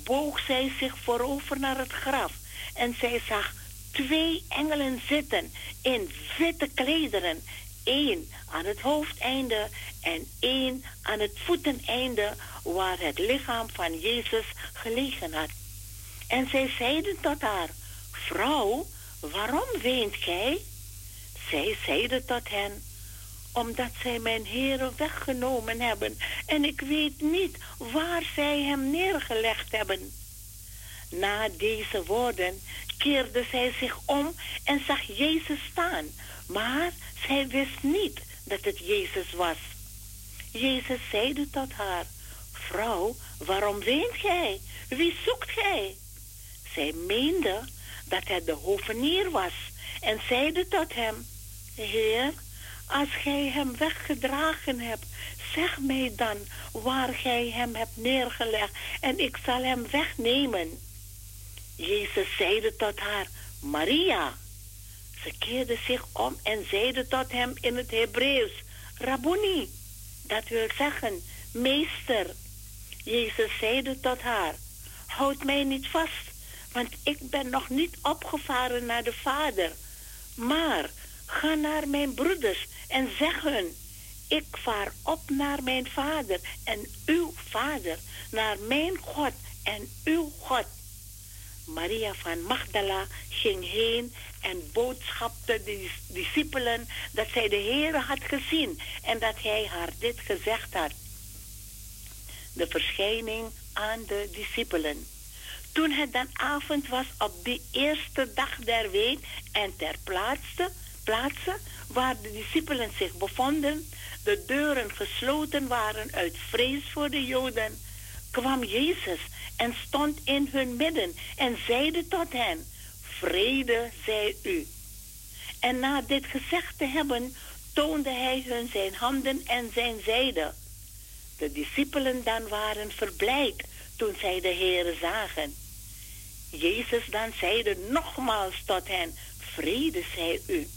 boog zij zich voorover naar het graf. En zij zag twee engelen zitten in witte klederen. één aan het hoofdeinde en één aan het voeteneinde waar het lichaam van Jezus gelegen had. En zij zeiden tot haar, vrouw, waarom weent gij? Zij zeiden tot hen, omdat zij mijn heren weggenomen hebben en ik weet niet waar zij hem neergelegd hebben. Na deze woorden keerde zij zich om en zag Jezus staan, maar zij wist niet dat het Jezus was. Jezus zeide tot haar, vrouw, waarom weent gij? Wie zoekt gij? Zij meende dat het de hovenier was en zeide tot hem, Heer, als gij hem weggedragen hebt, zeg mij dan waar gij hem hebt neergelegd en ik zal hem wegnemen. Jezus zeide tot haar, Maria. Ze keerde zich om en zeide tot hem in het Hebreeuws, Rabboni. Dat wil zeggen, Meester, Jezus zeide tot haar, houd mij niet vast, want ik ben nog niet opgevaren naar de Vader. Maar ga naar mijn broeders en zeg hun, ik vaar op naar mijn Vader en uw Vader, naar mijn God en uw God. Maria van Magdala ging heen en boodschapte de discipelen dat zij de Heer had gezien en dat hij haar dit gezegd had. De verschijning aan de discipelen. Toen het dan avond was op die eerste dag der week en ter plaatse, plaatse waar de discipelen zich bevonden, de deuren gesloten waren uit vrees voor de Joden, kwam Jezus en stond in hun midden en zeide tot hen, vrede zij u. En na dit gezegd te hebben, toonde hij hun zijn handen en zijn zijde. De discipelen dan waren verblijd toen zij de Heere zagen. Jezus dan zeide nogmaals tot hen, vrede zij u.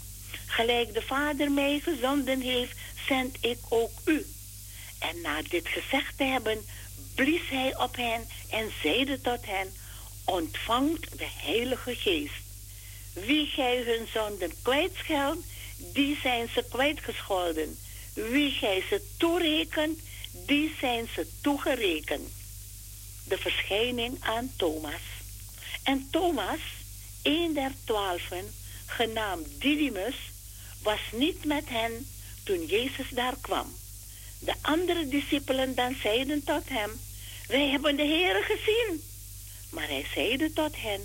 Gelijk de Vader mij gezonden heeft, zend ik ook u. En na dit gezegd te hebben, blies hij op hen en zeide tot hen, ontvangt de Heilige Geest. Wie gij hun zonden kwijtscheldt, die zijn ze kwijtgescholden. Wie gij ze toerekent, die zijn ze toegerekend. De verschijning aan Thomas. En Thomas, een der twaalfen, genaamd Didymus, was niet met hen toen Jezus daar kwam. De andere discipelen dan zeiden tot hem, wij hebben de Heere gezien. Maar hij zeide tot hen,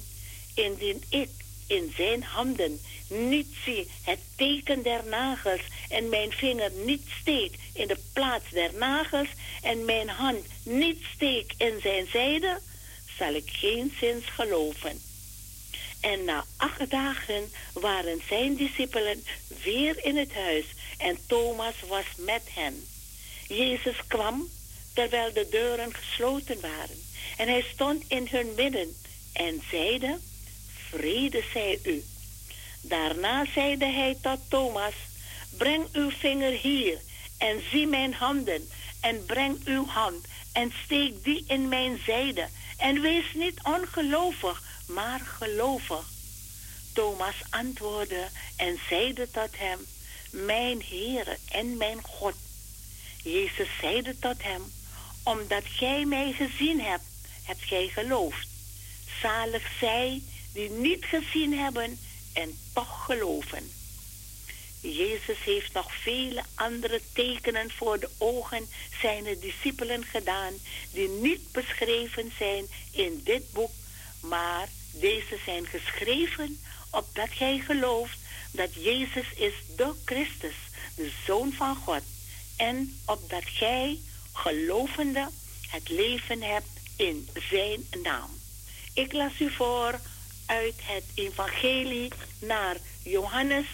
indien ik in zijn handen niet zie het teken der nagels en mijn vinger niet steek in de plaats der nagels en mijn hand niet steek in zijn zijde, zal ik geen zins geloven. En na acht dagen waren zijn discipelen weer in het huis en Thomas was met hen. Jezus kwam terwijl de deuren gesloten waren en hij stond in hun midden en zeide, vrede zij u. Daarna zeide hij tot Thomas, breng uw vinger hier en zie mijn handen en breng uw hand en steek die in mijn zijde en wees niet ongelovig, maar gelovig. Thomas antwoordde en zeide tot hem, mijn Heere en mijn God. Jezus zeide tot hem, omdat gij mij gezien hebt, hebt gij geloofd. Zalig zij die niet gezien hebben en toch geloven. Jezus heeft nog vele andere tekenen voor de ogen zijner discipelen gedaan, die niet beschreven zijn in dit boek, maar deze zijn geschreven opdat gij gelooft dat Jezus is de Christus, de Zoon van God, en opdat gij, gelovende, het leven hebt in zijn naam. Ik las u voor uit het Evangelie naar Johannes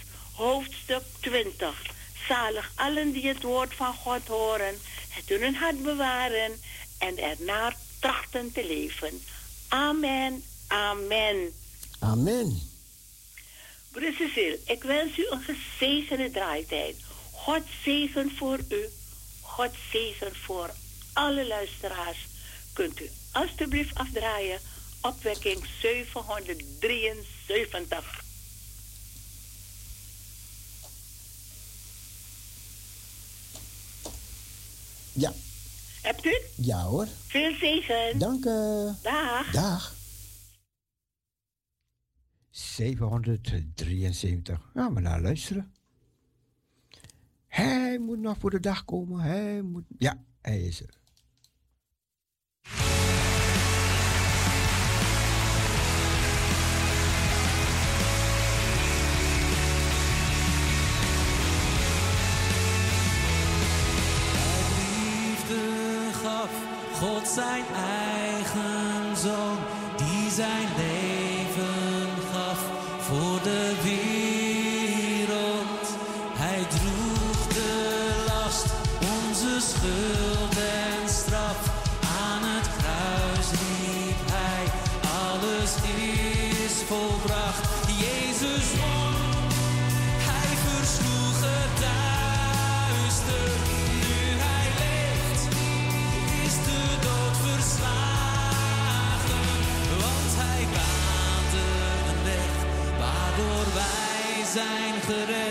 hoofdstuk 20. Zalig allen die het woord van God horen, het in hun hart bewaren en ernaar trachten te leven. Amen, amen. Amen. Broeder Cecile, ik wens u een gezegende draaitijd. God zegen voor u. God zegen voor alle luisteraars. Kunt u alstublieft afdraaien. Opwekking 773. Ja. Hebt u? Ja hoor. Veel zegen. Dank u. Dag. Dag. 773. Gaan we naar luisteren. Hij moet nog voor de dag komen. Hij moet. Ja, hij is er. God zijn eigen zoon, die zijn that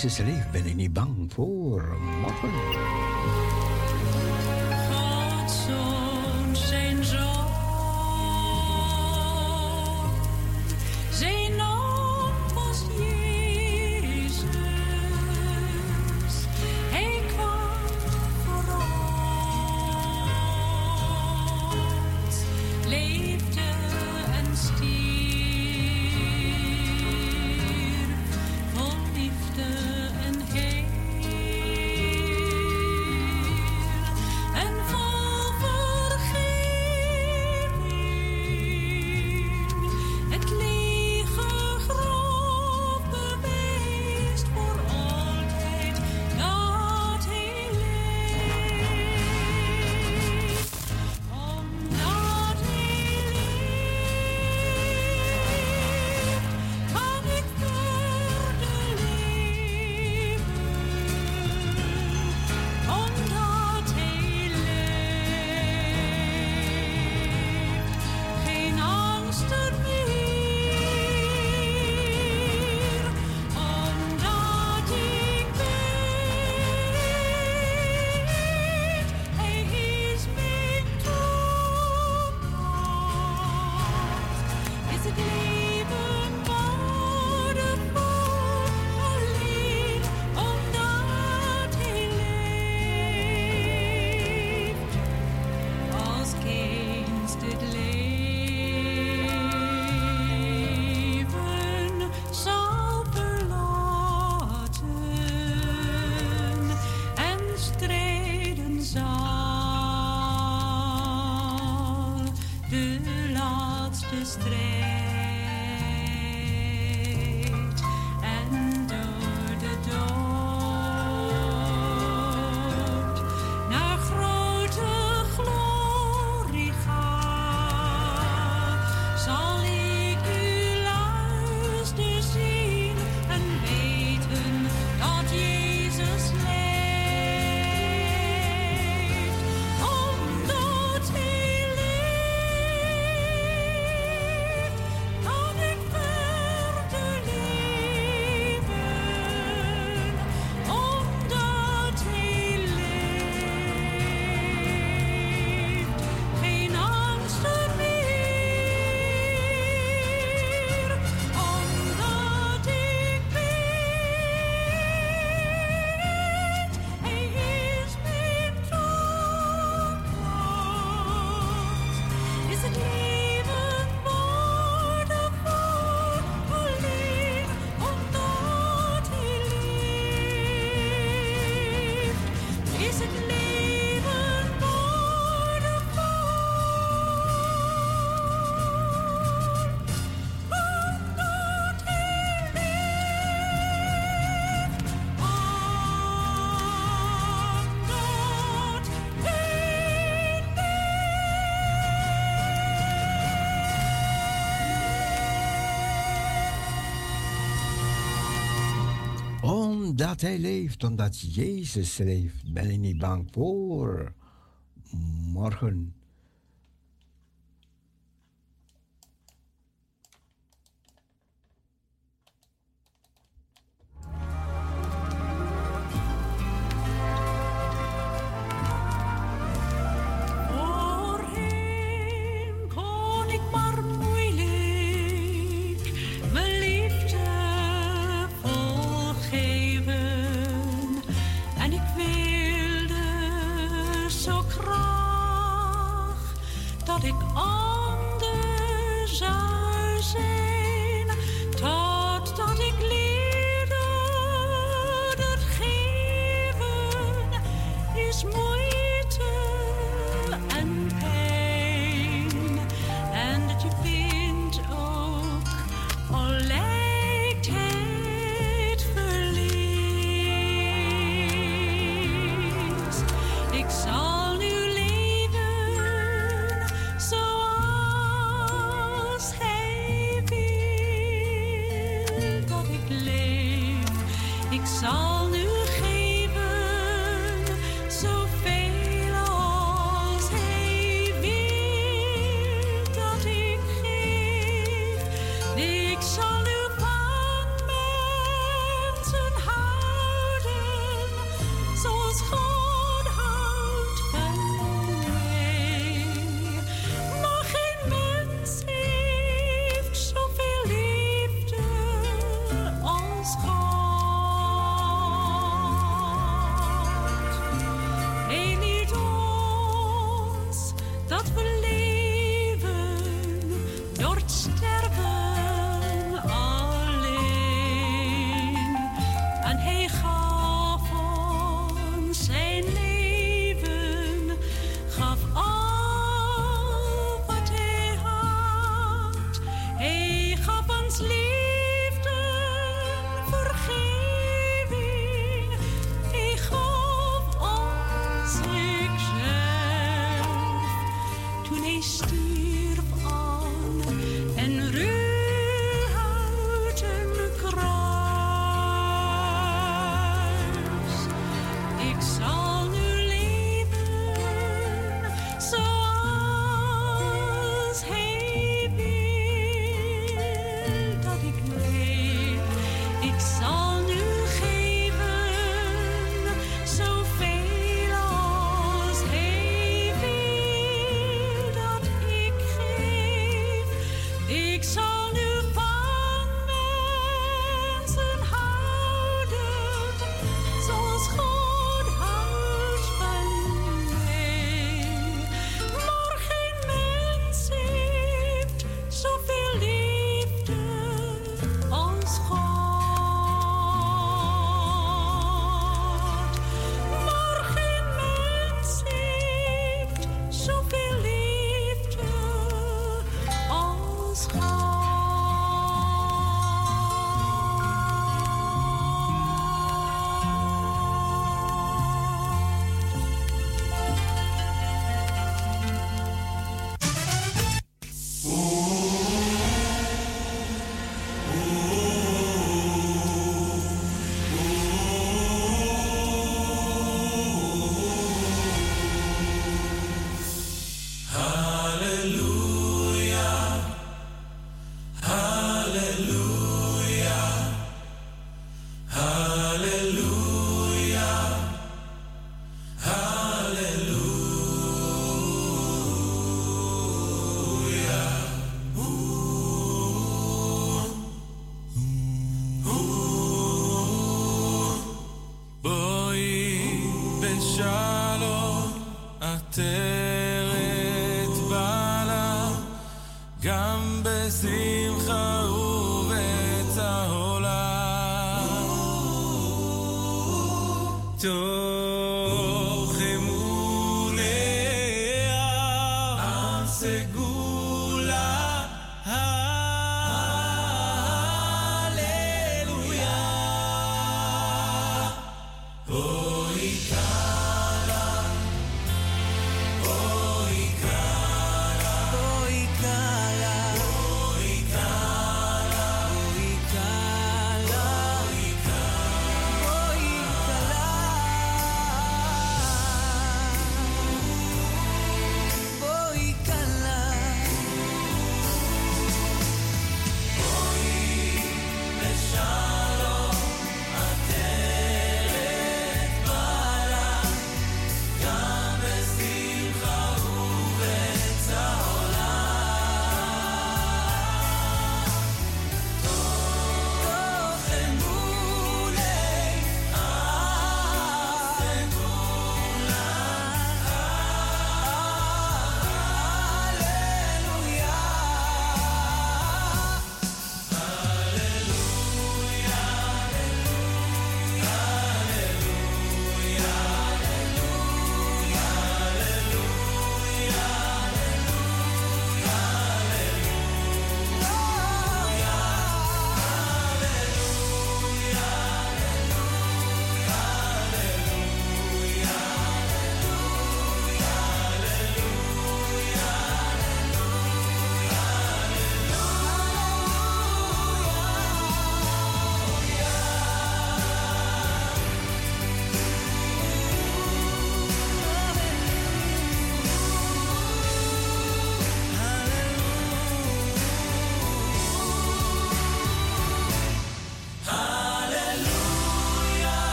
This is ben ik niet bang voor morgen. God. de laatste streep. Omdat hij leeft, omdat Jezus leeft, ben ik niet bang voor morgen.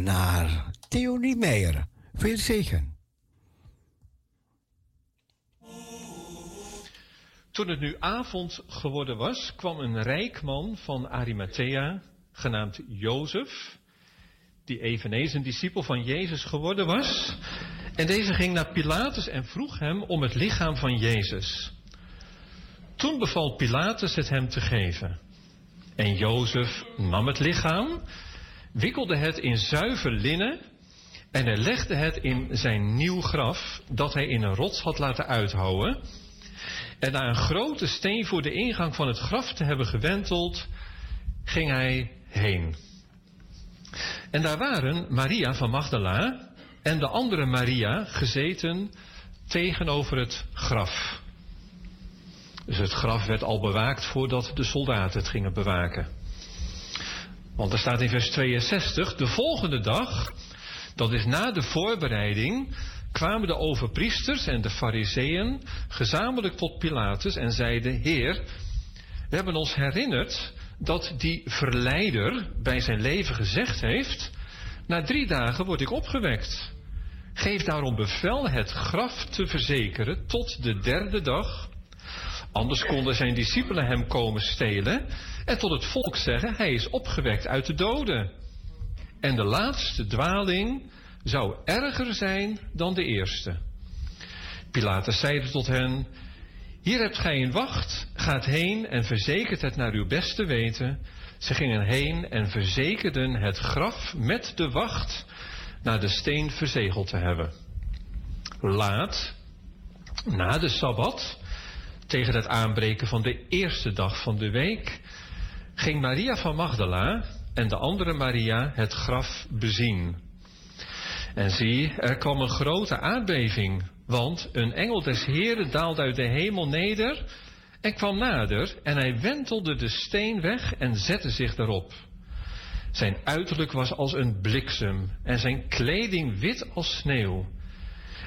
Naar Theonie Meijer. Veel zegen. Toen het nu avond geworden was, kwam een rijk man van Arimathea, genaamd Jozef, die eveneens een discipel van Jezus geworden was. En deze ging naar Pilatus en vroeg hem om het lichaam van Jezus. Toen beval Pilatus het hem te geven. En Jozef nam het lichaam, wikkelde het in zuiver linnen en hij legde het in zijn nieuw graf dat hij in een rots had laten uithouwen. En na een grote steen voor de ingang van het graf te hebben gewenteld, ging hij heen. En daar waren Maria van Magdala en de andere Maria gezeten tegenover het graf. Dus het graf werd al bewaakt voordat de soldaten het gingen bewaken. Want er staat in vers 62, de volgende dag, dat is na de voorbereiding, kwamen de overpriesters en de fariseeën gezamenlijk tot Pilatus en zeiden, Heer, we hebben ons herinnerd dat die verleider bij zijn leven gezegd heeft, na drie dagen word ik opgewekt. Geef daarom bevel het graf te verzekeren tot de derde dag. Anders konden zijn discipelen hem komen stelen en tot het volk zeggen, hij is opgewekt uit de doden. En de laatste dwaling zou erger zijn dan de eerste. Pilatus zeide tot hen, hier hebt gij een wacht, gaat heen en verzekert het naar uw beste weten. Ze gingen heen en verzekerden het graf met de wacht naar de steen verzegeld te hebben. Laat, na de Sabbat, tegen het aanbreken van de eerste dag van de week, ging Maria van Magdala en de andere Maria het graf bezien. En zie, er kwam een grote aardbeving, want een engel des Heren daalde uit de hemel neder en kwam nader en hij wentelde de steen weg en zette zich daarop. Zijn uiterlijk was als een bliksem en zijn kleding wit als sneeuw.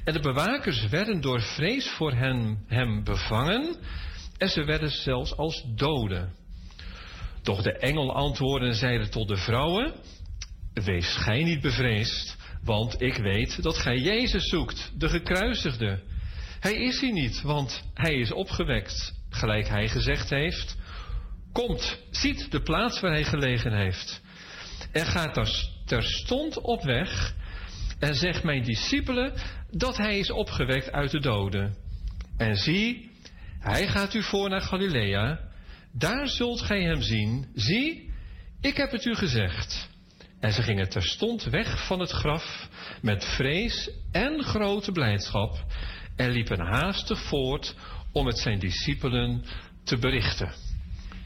En de bewakers werden door vrees voor hen, hem bevangen en ze werden zelfs als doden. Doch de engel antwoordde en zeide tot de vrouwen, wees gij niet bevreesd, want ik weet dat gij Jezus zoekt, de gekruisigde. Hij is hier niet, want hij is opgewekt, gelijk hij gezegd heeft. Komt, ziet de plaats waar hij gelegen heeft. En gaat er terstond op weg en zegt mijn discipelen dat hij is opgewekt uit de doden. En zie, hij gaat u voor naar Galilea, daar zult gij hem zien. Zie, ik heb het u gezegd. En ze gingen terstond weg van het graf met vrees en grote blijdschap en liepen haastig voort om het zijn discipelen te berichten.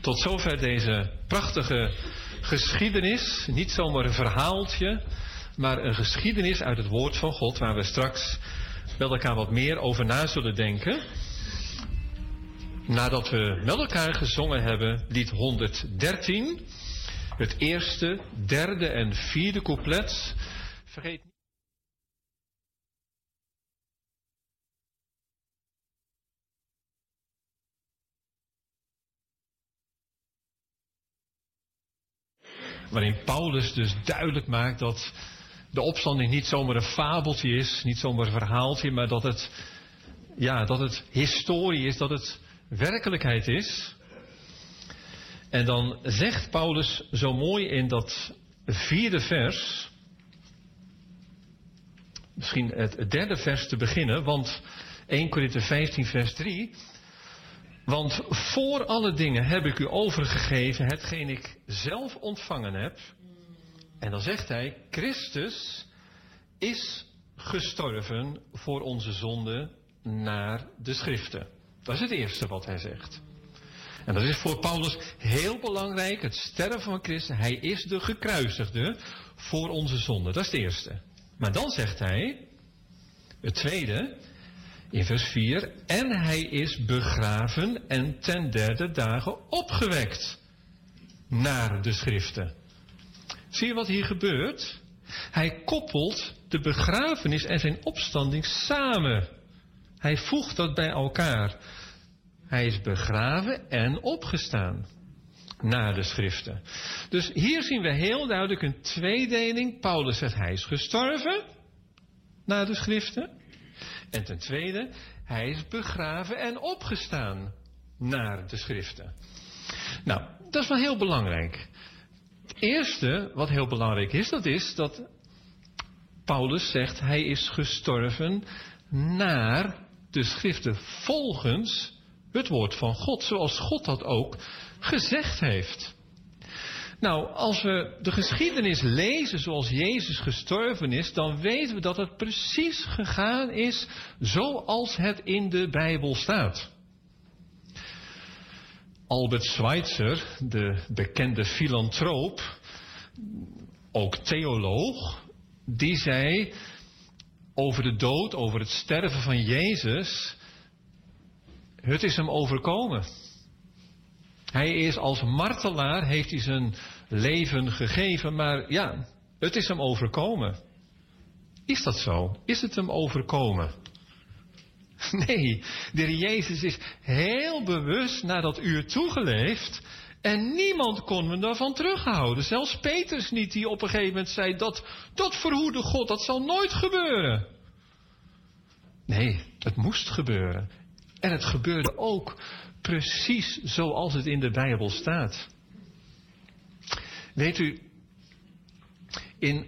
Tot zover deze prachtige geschiedenis. Niet zomaar een verhaaltje, maar een geschiedenis uit het woord van God, waar we straks met elkaar wat meer over na zullen denken. Nadat we met elkaar gezongen hebben, lied 113, het eerste, derde en vierde couplet. Vergeet niet. Waarin Paulus dus duidelijk maakt dat de opstanding niet zomaar een fabeltje is, niet zomaar een verhaaltje, maar dat het, ja, dat het historie is, dat het werkelijkheid is. En dan zegt Paulus zo mooi in dat vierde vers, misschien het derde vers te beginnen, want 1 Korinthe 15 vers 3, want voor alle dingen heb ik u overgegeven hetgeen ik zelf ontvangen heb. En dan zegt hij, Christus is gestorven voor onze zonde naar de schriften. Dat is het eerste wat hij zegt. En dat is voor Paulus heel belangrijk, het sterven van Christus. Hij is de gekruisigde voor onze zonde. Dat is het eerste. Maar dan zegt hij, het tweede, in vers 4, en hij is begraven en ten derde dagen opgewekt naar de schriften. Zie je wat hier gebeurt? Hij koppelt de begrafenis en zijn opstanding samen. Hij voegt dat bij elkaar. Hij is begraven en opgestaan naar de schriften. Dus hier zien we heel duidelijk een tweedeling. Paulus zegt hij is gestorven naar de schriften. En ten tweede, hij is begraven en opgestaan naar de schriften. Nou, dat is wel heel belangrijk. Eerste wat heel belangrijk is, dat is dat Paulus zegt hij is gestorven naar de schriften volgens het woord van God, zoals God dat ook gezegd heeft. Nou, als we de geschiedenis lezen zoals Jezus gestorven is, dan weten we dat het precies gegaan is zoals het in de Bijbel staat. Albert Schweitzer, de bekende filantroop, ook theoloog, die zei over de dood, over het sterven van Jezus, het is hem overkomen. Hij is als martelaar, heeft hij zijn leven gegeven, maar ja, het is hem overkomen. Is dat zo? Is het hem overkomen? Nee, de Jezus is heel bewust naar dat uur toegeleefd. En niemand kon hem daarvan terughouden. Zelfs Petrus niet, die op een gegeven moment zei: dat, dat verhoede God, dat zal nooit gebeuren. Nee, het moest gebeuren. En het gebeurde ook precies zoals het in de Bijbel staat. Weet u, in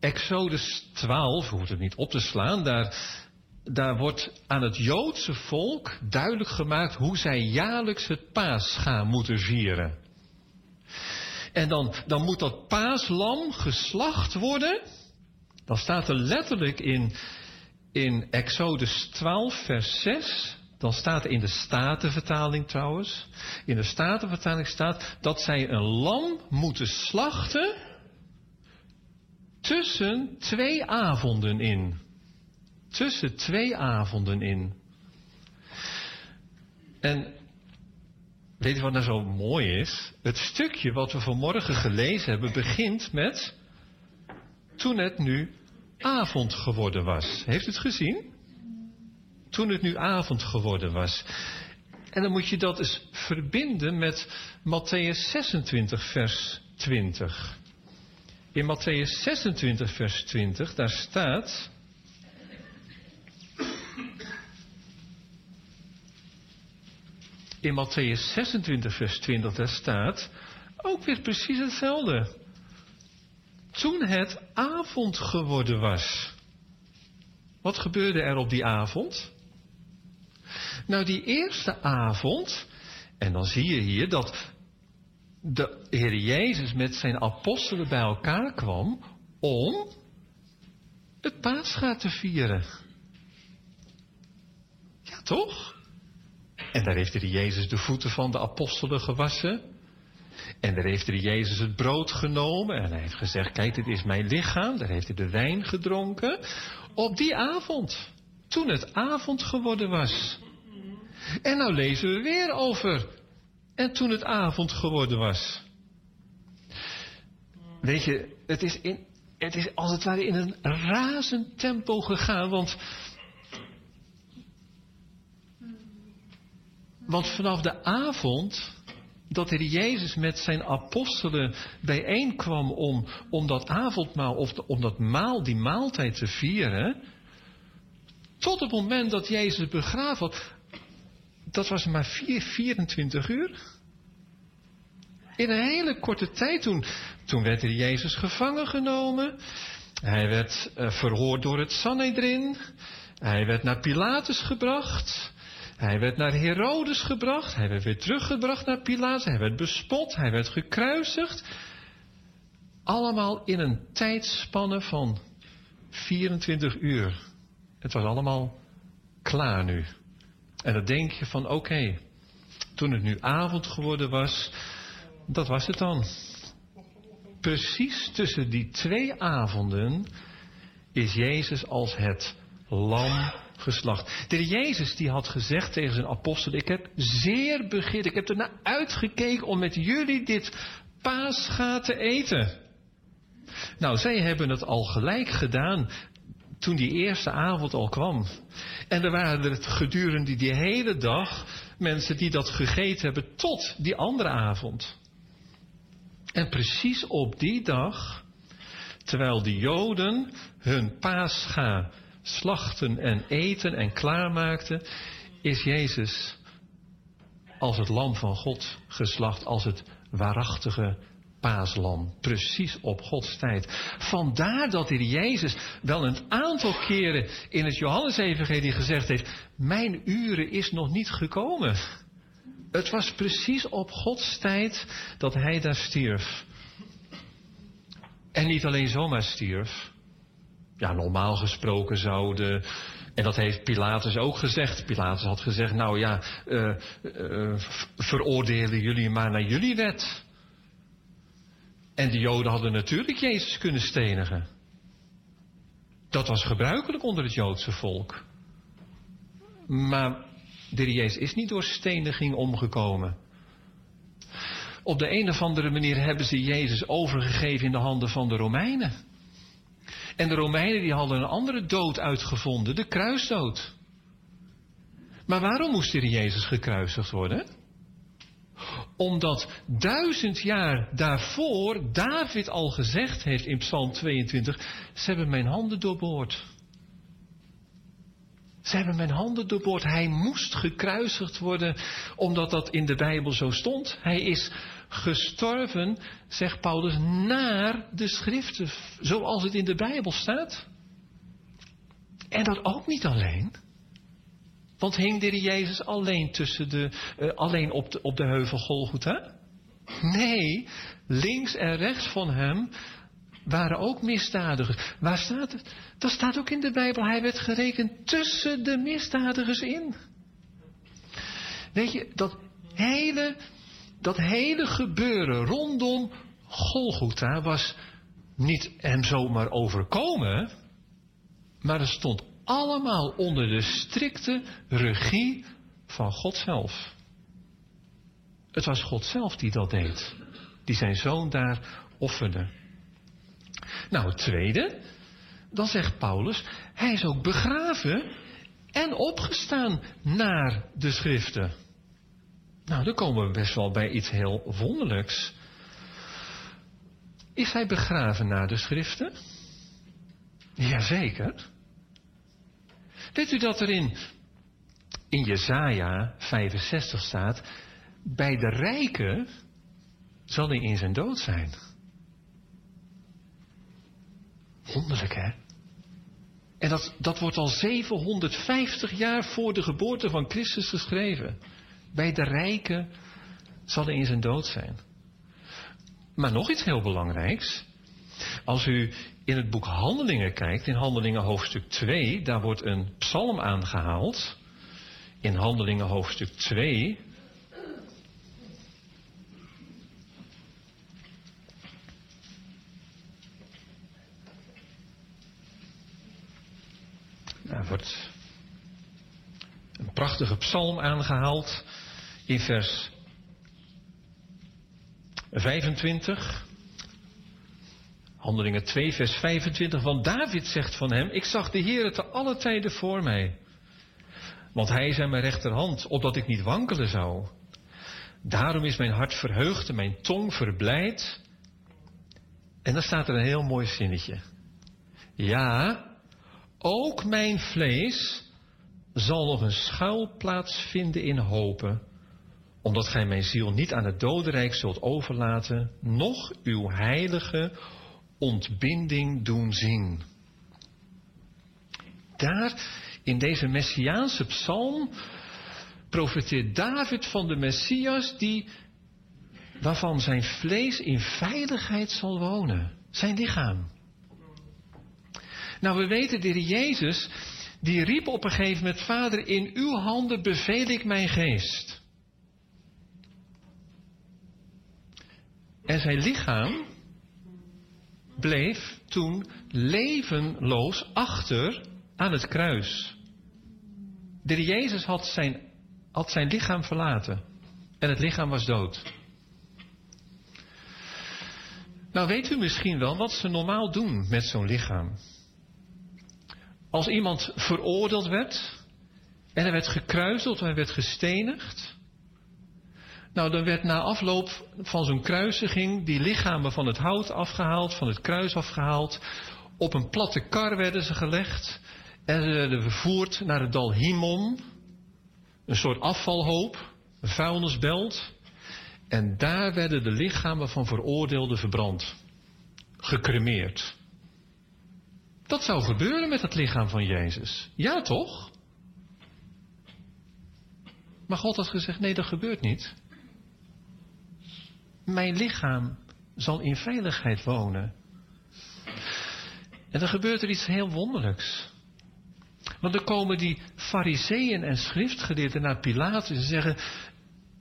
Exodus 12, hoeft het niet op te slaan, daar, daar wordt aan het Joodse volk duidelijk gemaakt hoe zij jaarlijks het paascha moeten vieren. En dan, dan moet dat paaslam geslacht worden. Dan staat er letterlijk in, in Exodus 12, vers 6. Dan staat er in de Statenvertaling trouwens. In de Statenvertaling staat dat zij een lam moeten slachten. Tussen twee avonden in. Tussen twee avonden in. En weet je wat nou zo mooi is? Het stukje wat we vanmorgen gelezen hebben begint met. Toen het nu avond geworden was. Heeft u het gezien? toen het nu avond geworden was. En dan moet je dat eens verbinden met Matthäus 26, vers 20. In Matthäus 26, vers 20, daar staat. In Matthäus 26, vers 20, daar staat ook weer precies hetzelfde. Toen het avond geworden was. Wat gebeurde er op die avond? Nou, die eerste avond, en dan zie je hier dat de Heer Jezus met zijn apostelen bij elkaar kwam om het paascha te vieren. Ja, toch? En daar heeft Heer Jezus de voeten van de apostelen gewassen. En daar heeft Heer Jezus het brood genomen en hij heeft gezegd, kijk, dit is mijn lichaam. Daar heeft hij de wijn gedronken. Op die avond, toen het avond geworden was. En nou lezen we weer over. En toen het avond geworden was. Weet je, het is, in, het is als het ware in een razend tempo gegaan. Want, want vanaf de avond dat Heer Jezus met zijn apostelen bijeenkwam om, om dat avondmaal, of om dat maal, die maaltijd te vieren. Tot het moment dat Jezus begraven had, dat was maar vier, 24 uur. In een hele korte tijd toen, toen werd er Jezus gevangen genomen. Hij werd eh, verhoord door het Sanhedrin. Hij werd naar Pilatus gebracht. Hij werd naar Herodes gebracht. Hij werd weer teruggebracht naar Pilatus. Hij werd bespot. Hij werd gekruisigd. Allemaal in een tijdspanne van 24 uur. Het was allemaal klaar nu. En dan denk je van oké, toen het nu avond geworden was, dat was het dan. Precies tussen die twee avonden is Jezus als het lam geslacht. De Jezus die had gezegd tegen zijn apostelen, ik heb zeer begeerd, ik heb ernaar uitgekeken om met jullie dit paascha te eten. Nou, zij hebben het al gelijk gedaan toen die eerste avond al kwam. En er waren er gedurende die hele dag mensen die dat gegeten hebben tot die andere avond. En precies op die dag, terwijl de Joden hun paascha slachten en eten en klaarmaakten, is Jezus als het lam van God geslacht, als het waarachtige paaslam. Precies op Gods tijd. Vandaar dat de Heer Jezus wel een aantal keren in het Johannesevangelie gezegd heeft, mijn uren is nog niet gekomen. Het was precies op Gods tijd dat hij daar stierf. En niet alleen zomaar stierf. Ja, normaal gesproken zouden. En dat heeft Pilatus ook gezegd. Pilatus had gezegd: Nou ja, eh, eh, veroordelen jullie maar naar jullie wet. En de Joden hadden natuurlijk Jezus kunnen stenigen. Dat was gebruikelijk onder het Joodse volk. Maar de Jezus is niet door steniging omgekomen. Op de een of andere manier hebben ze Jezus overgegeven in de handen van de Romeinen. En de Romeinen die hadden een andere dood uitgevonden, de kruisdood. Maar waarom moest Heer Jezus gekruisigd worden? Omdat duizend jaar daarvoor David al gezegd heeft in Psalm 22, ze hebben mijn handen doorboord. Ze hebben mijn handen doorboord. Hij moest gekruisigd worden, omdat dat in de Bijbel zo stond. Hij is gestorven, zegt Paulus, naar de schriften, zoals het in de Bijbel staat. En dat ook niet alleen. Want hing de Jezus alleen, tussen de, uh, alleen op, de, op de heuvel Golgotha? Nee, links en rechts van hem waren ook misdadigers. Waar staat het? Dat staat ook in de Bijbel. Hij werd gerekend tussen de misdadigers in. Weet je, dat hele, dat hele gebeuren rondom Golgotha was niet hem zomaar overkomen, maar het stond allemaal onder de strikte regie van God zelf. Het was God zelf die dat deed, die zijn zoon daar offerde. Nou, het tweede, dan zegt Paulus, hij is ook begraven en opgestaan naar de schriften. Nou, dan komen we best wel bij iets heel wonderlijks. Is hij begraven naar de schriften? Jazeker. Weet u dat er in, in Jezaja 65 staat, bij de rijken zal hij in zijn dood zijn. Wonderlijk, hè? En dat, dat wordt al 750 jaar voor de geboorte van Christus geschreven. Bij de rijken zal hij in zijn dood zijn. Maar nog iets heel belangrijks. Als u in het boek Handelingen kijkt, in Handelingen hoofdstuk 2, daar wordt een psalm aangehaald. In Handelingen hoofdstuk 2. Daar wordt een prachtige psalm aangehaald in vers 25. Handelingen 2, vers 25. Want David zegt van hem: Ik zag de Heer te alle tijden voor mij. Want hij is aan mijn rechterhand, opdat ik niet wankelen zou. Daarom is mijn hart verheugd en mijn tong verblijd. En dan staat er een heel mooi zinnetje. Ja, ook mijn vlees zal nog een schuilplaats vinden in hopen, omdat gij mijn ziel niet aan het dodenrijk zult overlaten, noch uw heilige ontbinding doen zien. Daar in deze messiaanse psalm profeteert David van de Messias die waarvan zijn vlees in veiligheid zal wonen, zijn lichaam. Nou, we weten, de Heer Jezus, die riep op een gegeven moment, Vader, in uw handen beveel ik mijn geest. En zijn lichaam bleef toen levenloos achter aan het kruis. De Jezus had zijn, had zijn lichaam verlaten. En het lichaam was dood. Nou weet u misschien wel wat ze normaal doen met zo'n lichaam. Als iemand veroordeeld werd en hij werd gekruiseld of hij werd gestenigd. Nou, dan werd na afloop van zo'n kruisiging die lichamen van het hout afgehaald, van het kruis afgehaald. Op een platte kar werden ze gelegd en ze werden vervoerd naar het dal Himon. Een soort afvalhoop, een vuilnisbelt. En daar werden de lichamen van veroordeelden verbrand. Gecremeerd. Dat zou gebeuren met het lichaam van Jezus. Ja, toch? Maar God had gezegd: nee, dat gebeurt niet. Mijn lichaam zal in veiligheid wonen. En dan gebeurt er iets heel wonderlijks. Want dan komen die fariseeën en schriftgeleerden naar Pilatus en zeggen...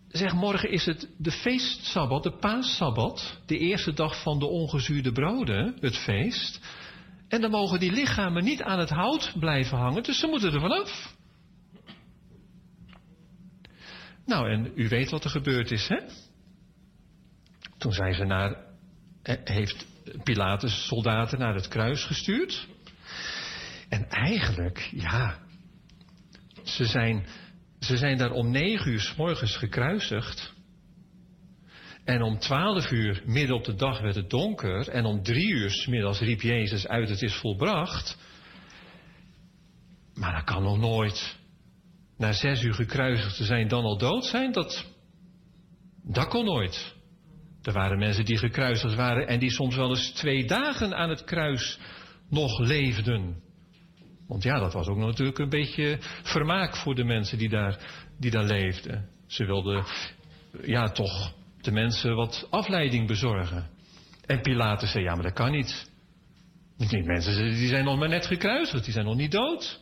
Zeg, morgen is het de feestsabbat, de paassabbat, de eerste dag van de ongezuurde broden, het feest. En dan mogen die lichamen niet aan het hout blijven hangen, dus ze moeten er vanaf. Nou, en u weet wat er gebeurd is, hè? Toen zijn ze naar, heeft Pilatus soldaten naar het kruis gestuurd. En eigenlijk, ja, ze zijn, ze zijn daar om negen uur s morgens gekruisigd. En om twaalf uur midden op de dag werd het donker. En om drie uur s middags riep Jezus uit: Het is volbracht. Maar dat kan nog nooit. Na zes uur gekruisigd te zijn, dan al dood zijn, dat, dat kon nooit. Er waren mensen die gekruisigd waren en die soms wel eens twee dagen aan het kruis nog leefden. Want ja, dat was ook natuurlijk een beetje vermaak voor de mensen die daar, die daar leefden. Ze wilden ja, toch de mensen wat afleiding bezorgen. En Pilatus zei, ja, maar dat kan niet. Die mensen die zijn nog maar net gekruisigd, die zijn nog niet dood.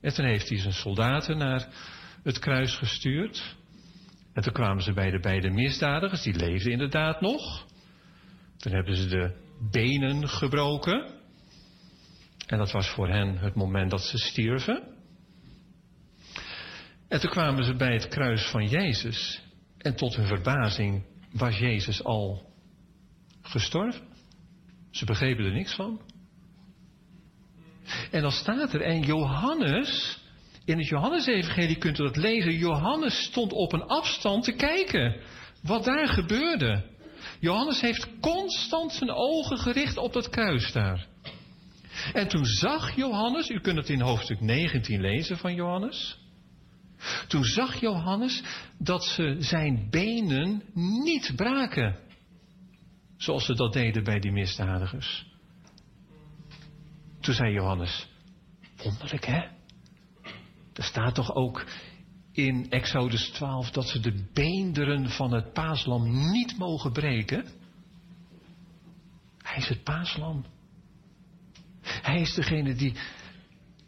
En toen heeft hij zijn soldaten naar het kruis gestuurd. En toen kwamen ze bij de beide misdadigers, die leefden inderdaad nog. Toen hebben ze de benen gebroken. En dat was voor hen het moment dat ze stierven. En toen kwamen ze bij het kruis van Jezus. En tot hun verbazing was Jezus al gestorven. Ze begrepen er niks van. En dan staat er, en Johannes, in het Johannesevangelie kunt u dat lezen, Johannes stond op een afstand te kijken wat daar gebeurde. Johannes heeft constant zijn ogen gericht op dat kruis daar. En toen zag Johannes, u kunt het in hoofdstuk 19 lezen van Johannes. Toen zag Johannes dat ze zijn benen niet braken. Zoals ze dat deden bij die misdadigers. Toen zei Johannes, wonderlijk hè? Er staat toch ook in Exodus 12 dat ze de beenderen van het paaslam niet mogen breken? Hij is het paaslam. Hij is degene die,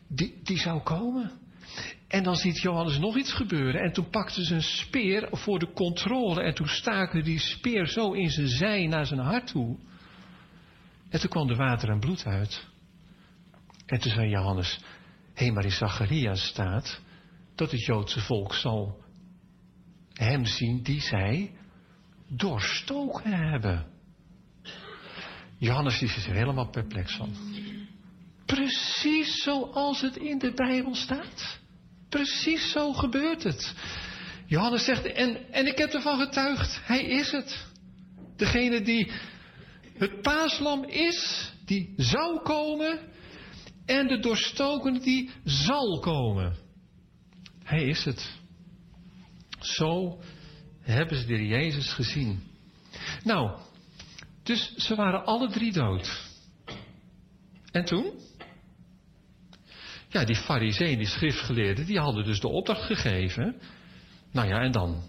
die, die zou komen. En dan ziet Johannes nog iets gebeuren. En toen pakten ze een speer voor de controle. En toen staken die speer zo in zijn zij naar zijn hart toe. En toen kwam er water en bloed uit. En toen zei Johannes, hé, maar in staat dat het Joodse volk zal hem zien die zij doorstoken hebben. Johannes is er helemaal perplex van. Precies zoals het in de Bijbel staat. Precies zo gebeurt het. Johannes zegt, en, en ik heb ervan getuigd, hij is het. Degene die het paaslam is, die zou komen, en de doorstokene die zal komen. Hij is het. Zo hebben ze de Jezus gezien. Nou, dus ze waren alle drie dood. En toen? Ja, die fariseeën, die schriftgeleerden, die hadden dus de opdracht gegeven. Nou ja, en dan?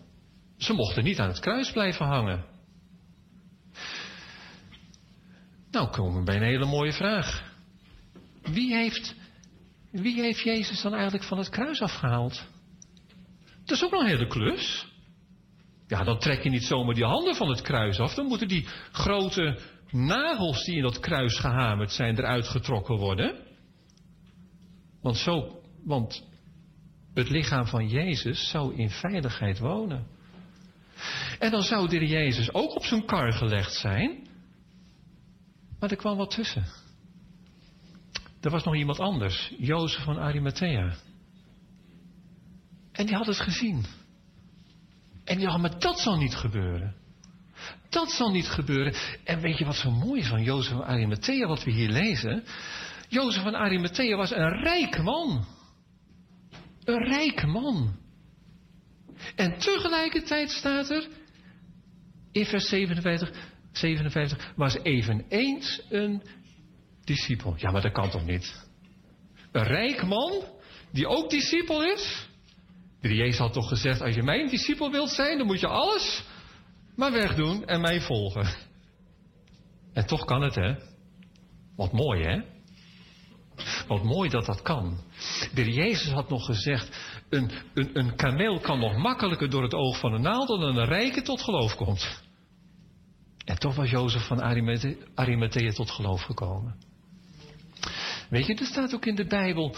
Ze mochten niet aan het kruis blijven hangen. Nou komen we bij een hele mooie vraag. Wie heeft, wie heeft Jezus dan eigenlijk van het kruis afgehaald? Dat is ook nog een hele klus. Ja, dan trek je niet zomaar die handen van het kruis af. Dan moeten die grote nagels die in dat kruis gehamerd zijn eruit getrokken worden. Want, zo, want het lichaam van Jezus zou in veiligheid wonen. En dan zou de Jezus ook op zijn kar gelegd zijn. Maar er kwam wat tussen. Er was nog iemand anders, Jozef van Arimathea. En die had het gezien. En die had, maar dat zal niet gebeuren. Dat zal niet gebeuren. En weet je wat zo mooi is van Jozef van Arimathea, wat we hier lezen? Jozef van Arimathea was een rijk man. Een rijk man. En tegelijkertijd staat er, in vers 57, 57 was eveneens een discipel. Ja, maar dat kan toch niet? Een rijk man, die ook discipel is? Jezus had toch gezegd, als je mijn discipel wilt zijn, dan moet je alles maar wegdoen en mij volgen. En toch kan het, hè? Wat mooi, hè? Wat mooi dat dat kan. De Jezus had nog gezegd, een, een, een kameel kan nog makkelijker door het oog van een naald dan een rijke tot geloof komt. En toch was Jozef van Arimathea tot geloof gekomen. Weet je, er staat ook in de Bijbel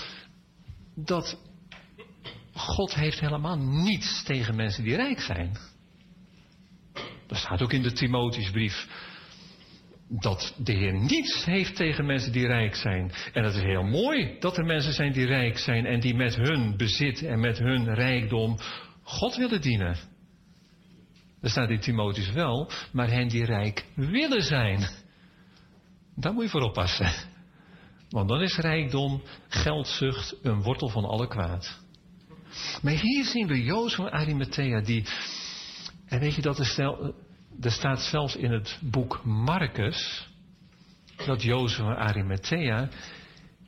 dat God heeft helemaal niets tegen mensen die rijk zijn. Er staat ook in de Timotheusbrief dat de Heer niets heeft tegen mensen die rijk zijn. En het is heel mooi dat er mensen zijn die rijk zijn en die met hun bezit en met hun rijkdom God willen dienen. Er staat in Timotheus wel, maar hen die rijk willen zijn. Daar moet je voor oppassen. Want dan is rijkdom, geldzucht, een wortel van alle kwaad. Maar hier zien we Jozef van Arimathea die... En weet je, dat stel, er staat zelfs in het boek Marcus... dat Jozef van Arimathea...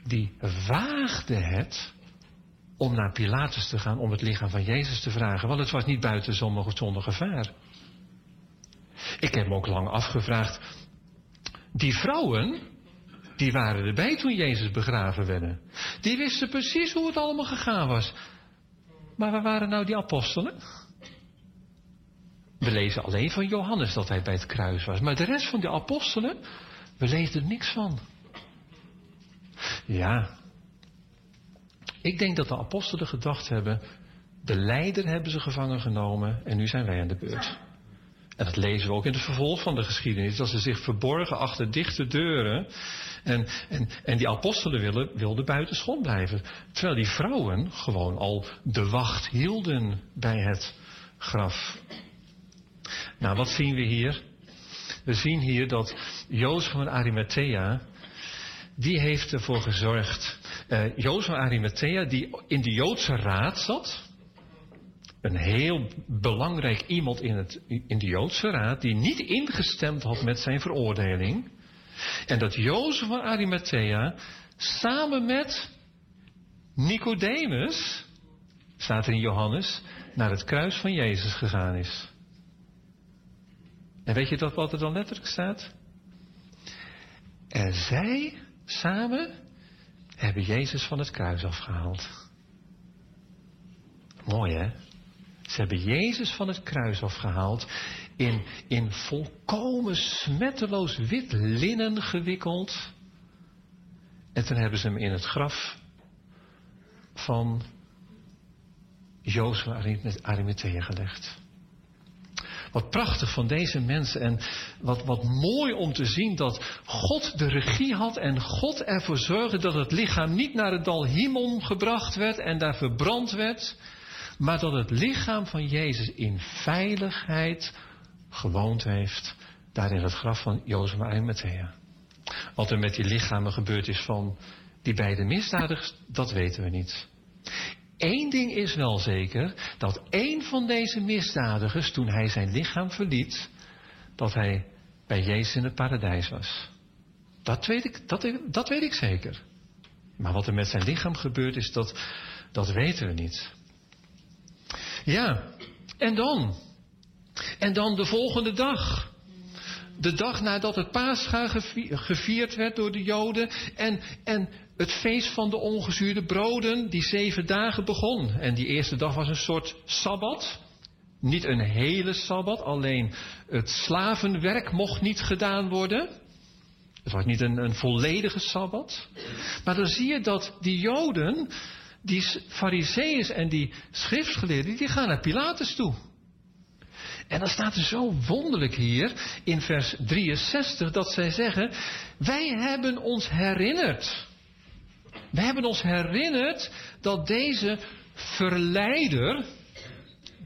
die waagde het om naar Pilatus te gaan om het lichaam van Jezus te vragen. Want het was niet buiten zonder gevaar. Ik heb me ook lang afgevraagd. Die vrouwen, die waren erbij toen Jezus begraven werd. Die wisten precies hoe het allemaal gegaan was. Maar waar waren nou die apostelen? We lezen alleen van Johannes dat hij bij het kruis was. Maar de rest van die apostelen, we lezen er niks van. Ja. Ik denk dat de apostelen gedacht hebben, de leider hebben ze gevangen genomen en nu zijn wij aan de beurt. En dat lezen we ook in het vervolg van de geschiedenis. Dat ze zich verborgen achter dichte deuren. En, en, en die apostelen wilden, wilden buiten schot blijven. Terwijl die vrouwen gewoon al de wacht hielden bij het graf. Nou, wat zien we hier? We zien hier dat Jozef van Arimathea, die heeft ervoor gezorgd. eh Jozef van Arimathea, die in de Joodse raad zat. Een heel belangrijk iemand in, het, in de Joodse raad, die niet ingestemd had met zijn veroordeling. En dat Jozef van Arimathea samen met Nicodemus, staat er in Johannes, naar het kruis van Jezus gegaan is. En weet je dat wat er dan letterlijk staat? En zij samen hebben Jezus van het kruis afgehaald. Mooi hè? Ze hebben Jezus van het kruis afgehaald. In, in volkomen smetteloos wit linnen gewikkeld. En toen hebben ze hem in het graf van Jozef Arimathea gelegd. Wat prachtig van deze mensen en wat, wat mooi om te zien dat God de regie had en God ervoor zorgde dat het lichaam niet naar het dal Himon gebracht werd en daar verbrand werd, maar dat het lichaam van Jezus in veiligheid gewoond heeft daar in het graf van Jozef en Arimathea. Wat er met die lichamen gebeurd is van die beide misdadigers, dat weten we niet. Eén ding is wel zeker, dat één van deze misdadigers, toen hij zijn lichaam verliet, dat hij bij Jezus in het paradijs was. Dat weet ik, dat, dat weet ik zeker. Maar wat er met zijn lichaam gebeurd is, dat, dat weten we niet. Ja, en dan? En dan de volgende dag. De dag nadat het Pascha gevierd werd door de Joden. En, en het feest van de ongezuurde broden, die zeven dagen begon. En die eerste dag was een soort sabbat. Niet een hele sabbat, alleen het slavenwerk mocht niet gedaan worden. Het was niet een, een volledige sabbat. Maar dan zie je dat die Joden, die fariseeërs en die schriftgeleerden, die gaan naar Pilatus toe. En dan staat er zo wonderlijk hier in vers 63 dat zij zeggen: Wij hebben ons herinnerd. Wij hebben ons herinnerd dat deze verleider.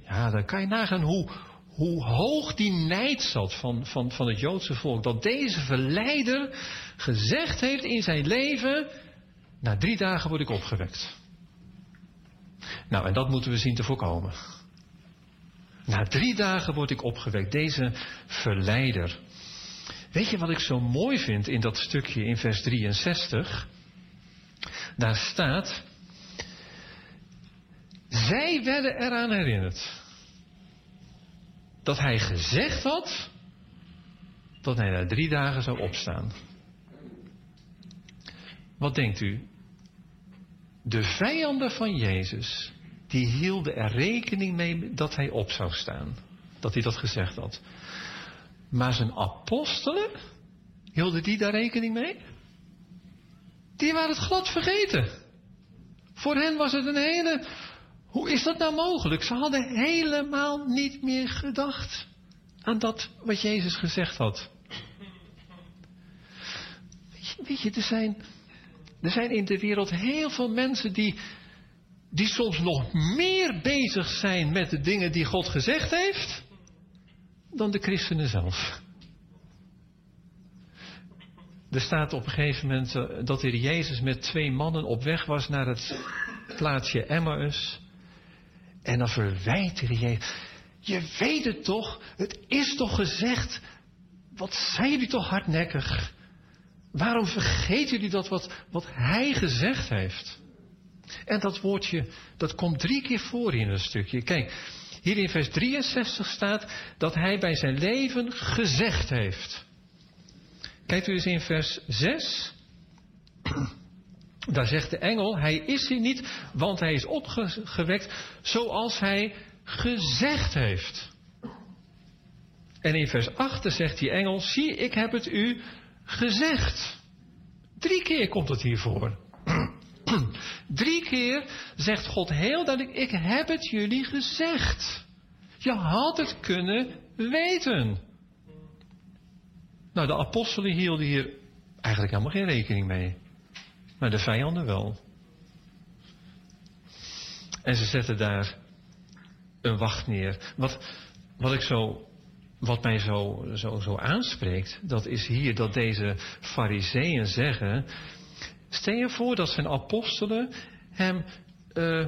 Ja, dan kan je nagaan hoe, hoe hoog die nijd zat van, van, van het Joodse volk. Dat deze verleider gezegd heeft in zijn leven: Na drie dagen word ik opgewekt. Nou, en dat moeten we zien te voorkomen. Na drie dagen word ik opgewekt, deze verleider. Weet je wat ik zo mooi vind in dat stukje in vers 63? Daar staat, zij werden eraan herinnerd dat hij gezegd had dat hij na drie dagen zou opstaan. Wat denkt u? De vijanden van Jezus, die hielden er rekening mee dat hij op zou staan. Dat hij dat gezegd had. Maar zijn apostelen, hielden die daar rekening mee? Die waren het glad vergeten. Voor hen was het een hele. Hoe is dat nou mogelijk? Ze hadden helemaal niet meer gedacht aan dat wat Jezus gezegd had. Weet je, weet je er, zijn, er zijn in de wereld heel veel mensen die, die soms nog meer bezig zijn met de dingen die God gezegd heeft, dan de christenen zelf. Er staat op een gegeven moment eh, dat er Jezus met twee mannen op weg was naar het plaatsje Emmaus. En dan verwijt hij Jezus. Je weet het toch? Het is toch gezegd? Wat zijn jullie toch hardnekkig? Waarom vergeten jullie dat wat, wat hij gezegd heeft? En dat woordje, dat komt drie keer voor in een stukje. Kijk, hier in vers 63 staat dat hij bij zijn leven gezegd heeft. Kijkt u eens in vers 6. Daar zegt de engel, hij is hier niet, want hij is opgewekt zoals hij gezegd heeft. En in vers 8 zegt die engel, zie ik heb het u gezegd. Drie keer komt het hier voor. Drie keer zegt God heel duidelijk, ik heb het jullie gezegd. Je had het kunnen weten. Nou, de apostelen hielden hier eigenlijk helemaal geen rekening mee. Maar de vijanden wel. En ze zetten daar een wacht neer. Wat, wat, ik zo, wat mij zo, zo, zo aanspreekt, dat is hier dat deze fariseeën zeggen... Stel je voor dat zijn apostelen hem eh,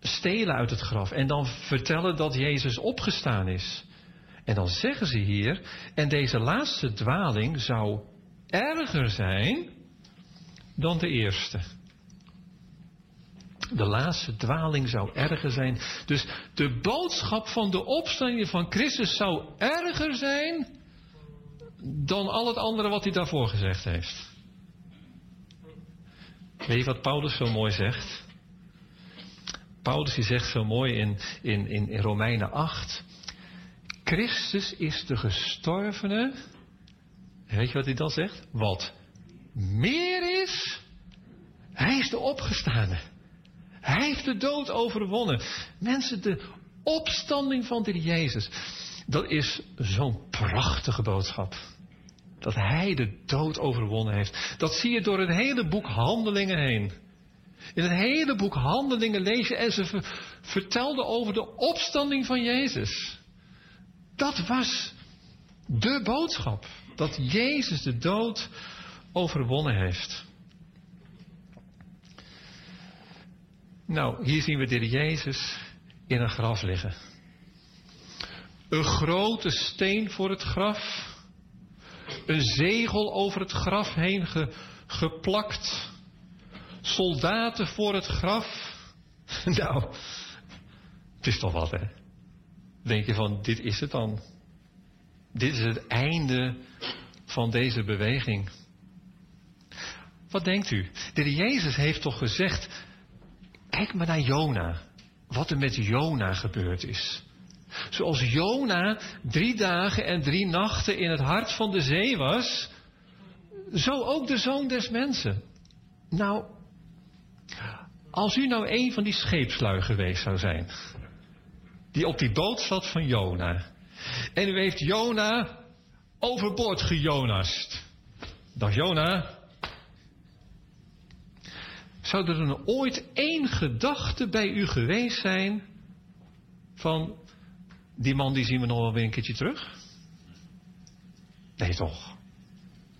stelen uit het graf en dan vertellen dat Jezus opgestaan is. En dan zeggen ze hier, en deze laatste dwaling zou erger zijn dan de eerste. De laatste dwaling zou erger zijn. Dus de boodschap van de opstanding van Christus zou erger zijn dan al het andere wat hij daarvoor gezegd heeft. Weet je wat Paulus zo mooi zegt? Paulus die zegt zo mooi in, in, in, in Romeinen 8. Christus is de gestorvene. Weet je wat hij dan zegt? Wat meer is, hij is de opgestane. Hij heeft de dood overwonnen. Mensen, de opstanding van de Jezus. Dat is zo'n prachtige boodschap. Dat hij de dood overwonnen heeft. Dat zie je door het hele boek Handelingen heen. In het hele boek Handelingen lees je en ze ver- vertelden over de opstanding van Jezus. Dat was de boodschap. Dat Jezus de dood overwonnen heeft. Nou, hier zien we de Jezus in een graf liggen. Een grote steen voor het graf. Een zegel over het graf heen ge- geplakt. Soldaten voor het graf. Nou, het is toch wat, hè? Denk je van, dit is het dan. Dit is het einde van deze beweging. Wat denkt u? De Jezus heeft toch gezegd, kijk maar naar Jona. Wat er met Jona gebeurd is. Zoals Jona drie dagen en drie nachten in het hart van de zee was, zo ook de zoon des mensen. Nou, als u nou een van die scheepslui geweest zou zijn, die op die boot zat van Jona, en u heeft Jona overboord gejonast. Dag Jona. Zou er ooit één gedachte bij u geweest zijn van die man die zien we nog wel weer een keertje terug? Nee toch?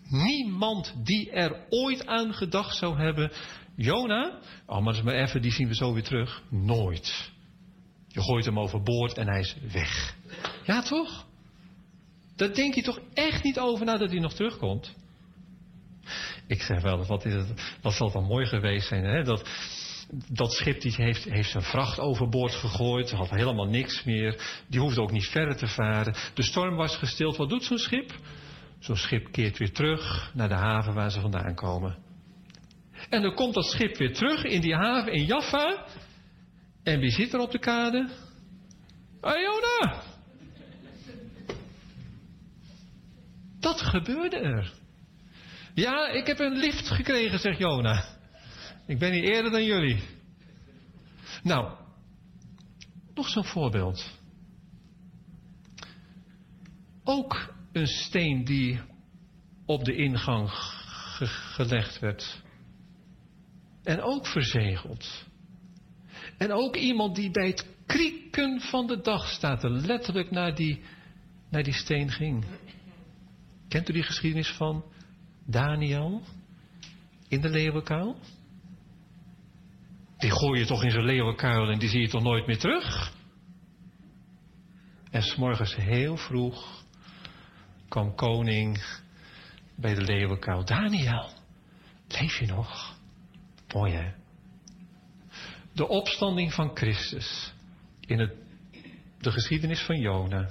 Niemand die er ooit aan gedacht zou hebben. Jona, oh maar, eens maar even, die zien we zo weer terug. Nooit. Je gooit hem overboord en hij is weg. Ja toch? Daar denk je toch echt niet over nadat hij nog terugkomt? Ik zeg wel, wat, is het, wat zal dan mooi geweest zijn, hè? Dat, dat schip die heeft, heeft zijn vracht overboord gegooid, had helemaal niks meer. Die hoefde ook niet verder te varen. De storm was gestild. Wat doet zo'n schip? Zo'n schip keert weer terug naar de haven waar ze vandaan komen. En dan komt dat schip weer terug in die haven in Jaffa. En wie zit er op de kade? Iona! Dat gebeurde er. Ja, ik heb een lift gekregen, zegt Jona. Ik ben hier eerder dan jullie. Nou, nog zo'n voorbeeld. Ook een steen die op de ingang ge- gelegd werd. En ook verzegeld. En ook iemand die bij het krieken van de dag staat, er letterlijk naar die, naar die steen ging. Kent u die geschiedenis van Daniel in de leeuwenkuil? Die gooi je toch in zijn leeuwenkuil en die zie je toch nooit meer terug? En s'morgens heel vroeg kwam koning bij de leeuwenkuil. Daniel, leef je nog? Mooi hè? De opstanding van Christus in het, de geschiedenis van Jona.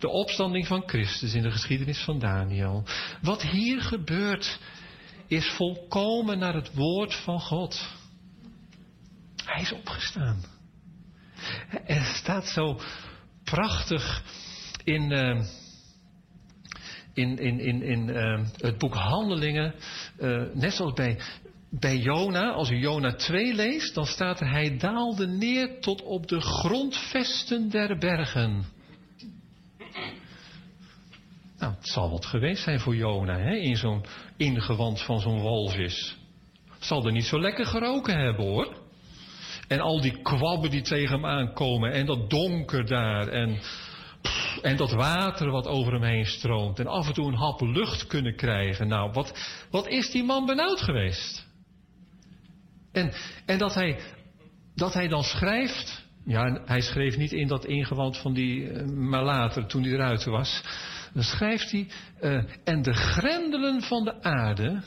De opstanding van Christus in de geschiedenis van Daniel. Wat hier gebeurt is volkomen naar het woord van God. Hij is opgestaan. Het staat zo prachtig in, uh, in, in, in, in uh, het boek Handelingen. Uh, net zoals bij, bij Jona, als u Jona 2 leest, dan staat er: Hij daalde neer tot op de grondvesten der bergen. Nou, het zal wat geweest zijn voor Jona, hè? in zo'n ingewand van zo'n walvis. Zal er niet zo lekker geroken hebben, hoor. En al die kwabben die tegen hem aankomen. En dat donker daar. En, en dat water wat over hem heen stroomt. En af en toe een hap lucht kunnen krijgen. Nou, wat, wat is die man benauwd geweest? En, en dat, hij, dat hij dan schrijft. Ja, hij schreef niet in dat ingewand van die. eh, maar later, toen hij eruit was. Dan schrijft hij. eh, en de grendelen van de aarde.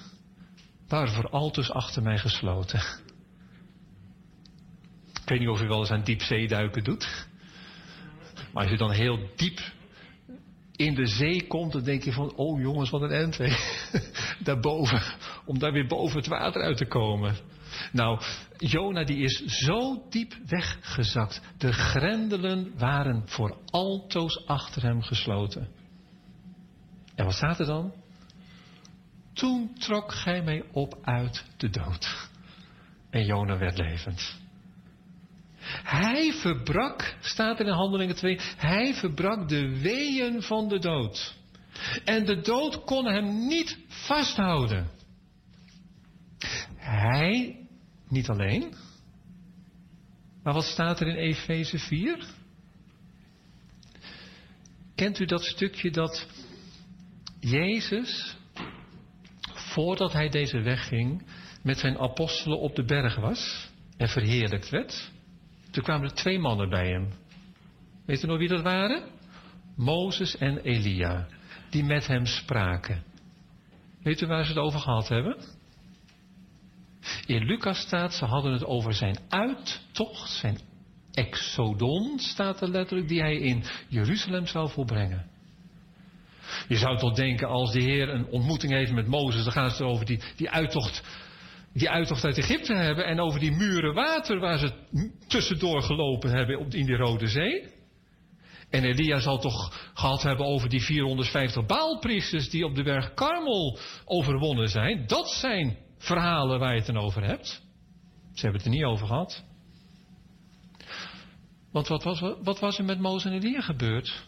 waren voor altoos achter mij gesloten. Ik weet niet of u wel eens aan diepzeeduiken doet. Maar als je dan heel diep in de zee komt, dan denk je van, oh jongens, wat een hè. Daarboven, om daar weer boven het water uit te komen. Nou, Jona die is zo diep weggezakt. De grendelen waren voor altoos achter hem gesloten. En wat staat er dan? Toen trok gij mij op uit de dood. En Jona werd levend. Hij verbrak, staat er in Handelingen 2, hij verbrak de weeën van de dood. En de dood kon hem niet vasthouden. Hij, niet alleen, maar wat staat er in Efeze 4? Kent u dat stukje dat Jezus, voordat hij deze weg ging, met zijn apostelen op de berg was en verheerlijkt werd? Toen kwamen er twee mannen bij hem. Weet u nog wie dat waren? Mozes en Elia, die met hem spraken. Weet u waar ze het over gehad hebben? In Lucas staat, ze hadden het over zijn uittocht, zijn exodon, staat er letterlijk, die hij in Jeruzalem zou volbrengen. Je zou toch denken, als de Heer een ontmoeting heeft met Mozes, dan gaan ze het over die, die uittocht die uittocht uit Egypte hebben en over die muren water waar ze tussendoor gelopen hebben op- in die Rode Zee. En Elia zal toch gehad hebben over die 450 baalpriesters die op de berg Karmel overwonnen zijn. Dat zijn verhalen waar je het dan over hebt. Ze hebben het er niet over gehad. Want wat was, wat was er met Mozes en Elia gebeurd?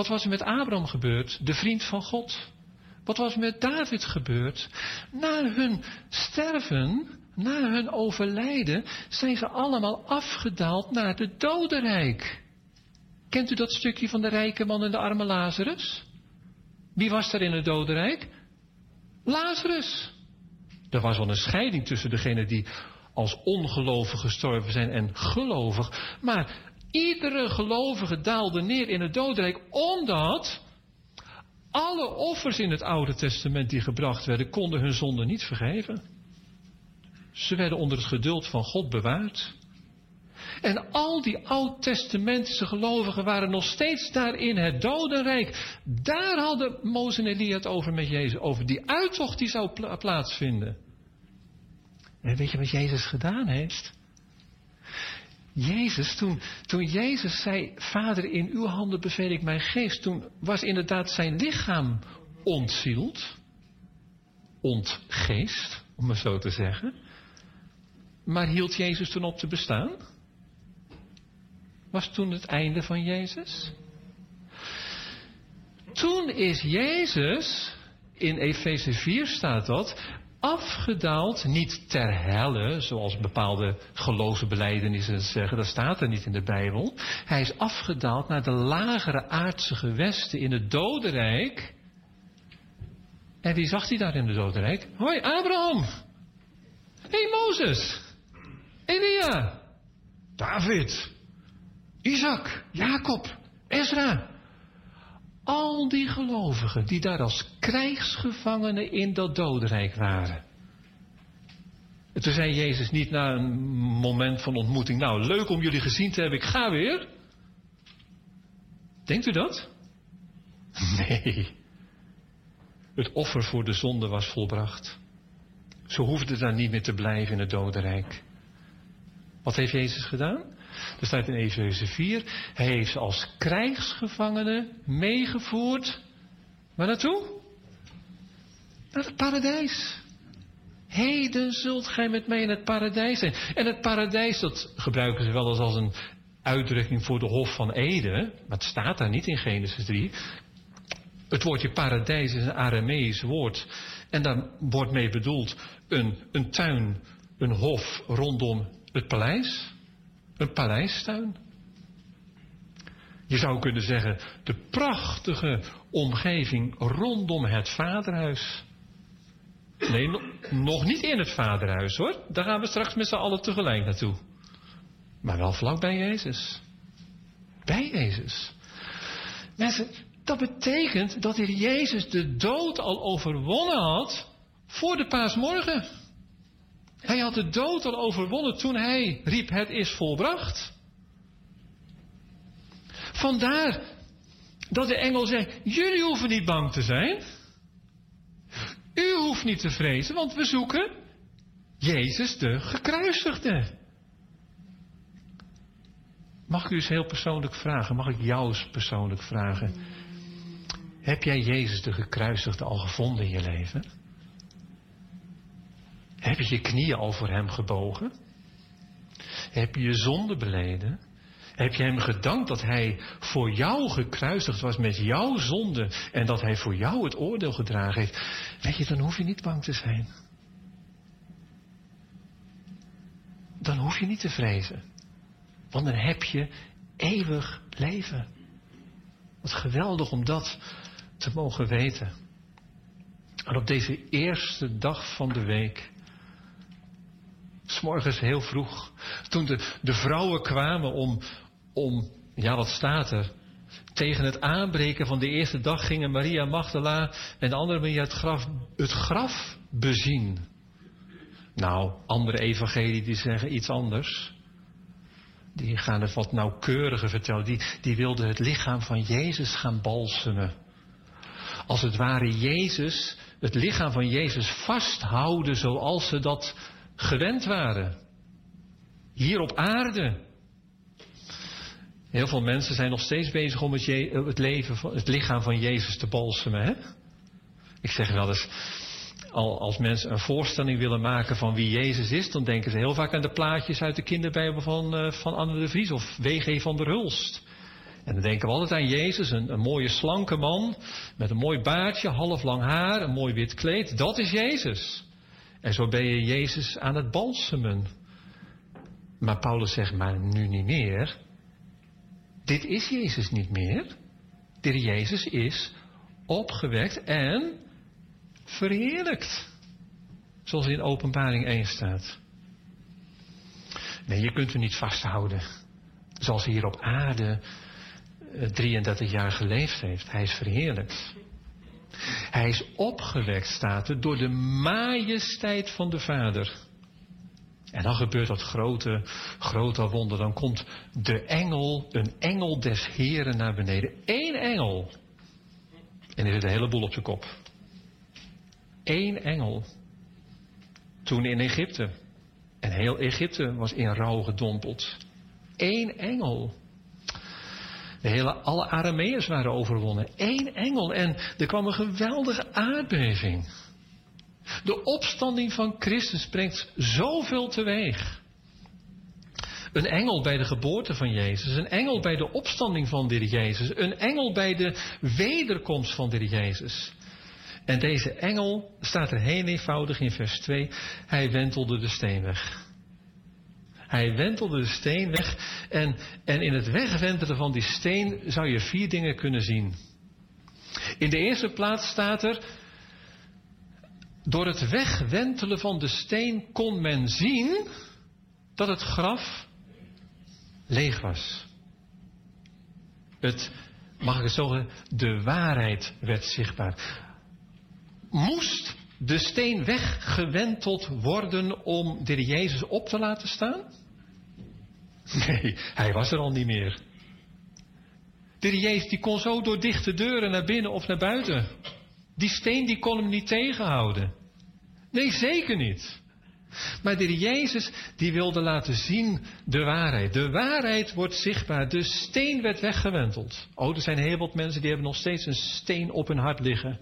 Wat was er met Abraham gebeurd, de vriend van God? Wat was met David gebeurd? Na hun sterven, na hun overlijden, zijn ze allemaal afgedaald naar de dodenrijk. Kent u dat stukje van de rijke man en de arme Lazarus? Wie was daar in het dodenrijk? Lazarus. Er was wel een scheiding tussen degenen die als ongelovig gestorven zijn en gelovig. Maar iedere gelovige daalde neer in het dodenrijk omdat alle offers in het Oude Testament die gebracht werden, konden hun zonde niet vergeven. Ze werden onder het geduld van God bewaard. En al die oud-testamentische gelovigen waren nog steeds daar in het dodenrijk. Daar hadden Mozes en Elia het over met Jezus. Over die uittocht die zou pla- plaatsvinden. En weet je wat Jezus gedaan heeft? Jezus, toen, toen Jezus zei, Vader, in uw handen beveel ik mijn geest, toen was inderdaad zijn lichaam ontzield, ontgeest, om maar zo te zeggen. Maar hield Jezus toen op te bestaan? Was toen het einde van Jezus? Toen is Jezus, in Efeze 4 staat dat, afgedaald, niet ter helle, zoals bepaalde geloofsbelijdenissen zeggen, dat staat er niet in de Bijbel. Hij is afgedaald naar de lagere aardse gewesten in het dodenrijk. En wie zag hij daar in het dodenrijk? Hoi, Abraham! Hey, Mozes! Elia! David! Isaac! Jacob! Ezra! Al die gelovigen die daar als krijgsgevangenen in dat dodenrijk waren. En toen zei Jezus niet na een moment van ontmoeting, nou leuk om jullie gezien te hebben, ik ga weer. Denkt u dat? Nee. Het offer voor de zonde was volbracht. Ze hoefden daar niet meer te blijven in het dodenrijk. Wat heeft Jezus gedaan? Er staat in Efeze 4, hij heeft ze als krijgsgevangenen meegevoerd. Waar naartoe? Naar het paradijs. Heden zult gij met mij in het paradijs zijn. En het paradijs, dat gebruiken ze wel eens als een uitdrukking voor de Hof van Eden. Maar het staat daar niet in Genesis 3. Het woordje paradijs is een Aramees woord. En daar wordt mee bedoeld een, een tuin, een hof rondom het paleis. Een paleistuin. Je zou kunnen zeggen, de prachtige omgeving rondom het vaderhuis. Nee, no- nog niet in het vaderhuis hoor. Daar gaan we straks met z'n allen tegelijk naartoe. Maar wel vlak bij Jezus. Bij Jezus. Mensen, dat betekent dat hier Jezus de dood al overwonnen had voor de paasmorgen. Hij had de dood al overwonnen toen hij riep: Het is volbracht. Vandaar dat de engel zegt: Jullie hoeven niet bang te zijn. U hoeft niet te vrezen, want we zoeken Jezus de gekruisigde. Mag ik u eens heel persoonlijk vragen? Mag ik jou eens persoonlijk vragen? Heb jij Jezus de gekruisigde al gevonden in je leven? Heb je je knieën al voor hem gebogen? Heb je je zonde beleden? Heb je hem gedankt dat hij voor jou gekruisigd was met jouw zonde en dat hij voor jou het oordeel gedragen heeft? Weet je, dan hoef je niet bang te zijn. Dan hoef je niet te vrezen. Want dan heb je eeuwig leven. Wat geweldig om dat te mogen weten. En op deze eerste dag van de week, s'morgens heel vroeg, toen de, de vrouwen kwamen om, om, ja wat staat er, tegen het aanbreken van de eerste dag gingen Maria Magdala en de andere Maria het graf, het graf bezien. Nou, andere evangelie die zeggen iets anders. Die gaan het wat nauwkeuriger vertellen. Die, die wilden het lichaam van Jezus gaan balsemen. Als het ware Jezus, het lichaam van Jezus vasthouden zoals ze dat gewend waren. Hier op aarde. Heel veel mensen zijn nog steeds bezig om het, het, leven, het lichaam van Jezus te balsemen. Hè? Ik zeg wel eens, al, als mensen een voorstelling willen maken van wie Jezus is, dan denken ze heel vaak aan de plaatjes uit de kinderbijbel van, eh, van Anne de Vries of W.G. van der Hulst. En dan denken we altijd aan Jezus, een, een mooie slanke man met een mooi baardje, half lang haar, een mooi wit kleed. Dat is Jezus. En zo ben je Jezus aan het balsemen. Maar Paulus zegt, maar nu niet meer. Dit is Jezus niet meer. Dit Jezus is opgewekt en verheerlijkt. Zoals in openbaring 1 staat. Nee, je kunt hem niet vasthouden. Zoals hij hier op aarde eh, 33 jaar geleefd heeft. Hij is verheerlijkt. Hij is opgewekt, staat er, door de majesteit van de Vader. En dan gebeurt dat grote, grote wonder. Dan komt de engel, een engel des Heren naar beneden. Eén engel. En er zit een heleboel op zijn kop. Eén engel. Toen in Egypte. En heel Egypte was in rouw gedompeld. Eén engel. De hele, alle Arameërs waren overwonnen. Eén engel. En er kwam een geweldige aardbeving. De opstanding van Christus brengt zoveel teweeg. Een engel bij de geboorte van Jezus, een engel bij de opstanding van de Jezus, een engel bij de wederkomst van de Jezus. En deze engel staat er heel eenvoudig in vers 2, hij wentelde de steen weg. Hij wentelde de steen weg en, en in het wegwentelen van die steen zou je vier dingen kunnen zien. In de eerste plaats staat er, door het wegwentelen van de steen kon men zien dat het graf leeg was. Het, mag ik het zo zeggen, de waarheid werd zichtbaar. Moest de steen weggewenteld worden om de Jezus op te laten staan? Nee, hij was er al niet meer. De Jezus die kon zo door dichte deuren naar binnen of naar buiten. Die steen die kon hem niet tegenhouden. Nee, zeker niet. Maar de Jezus die wilde laten zien de waarheid. De waarheid wordt zichtbaar. De steen werd weggewenteld. Oh, er zijn heel wat mensen die hebben nog steeds een steen op hun hart liggen.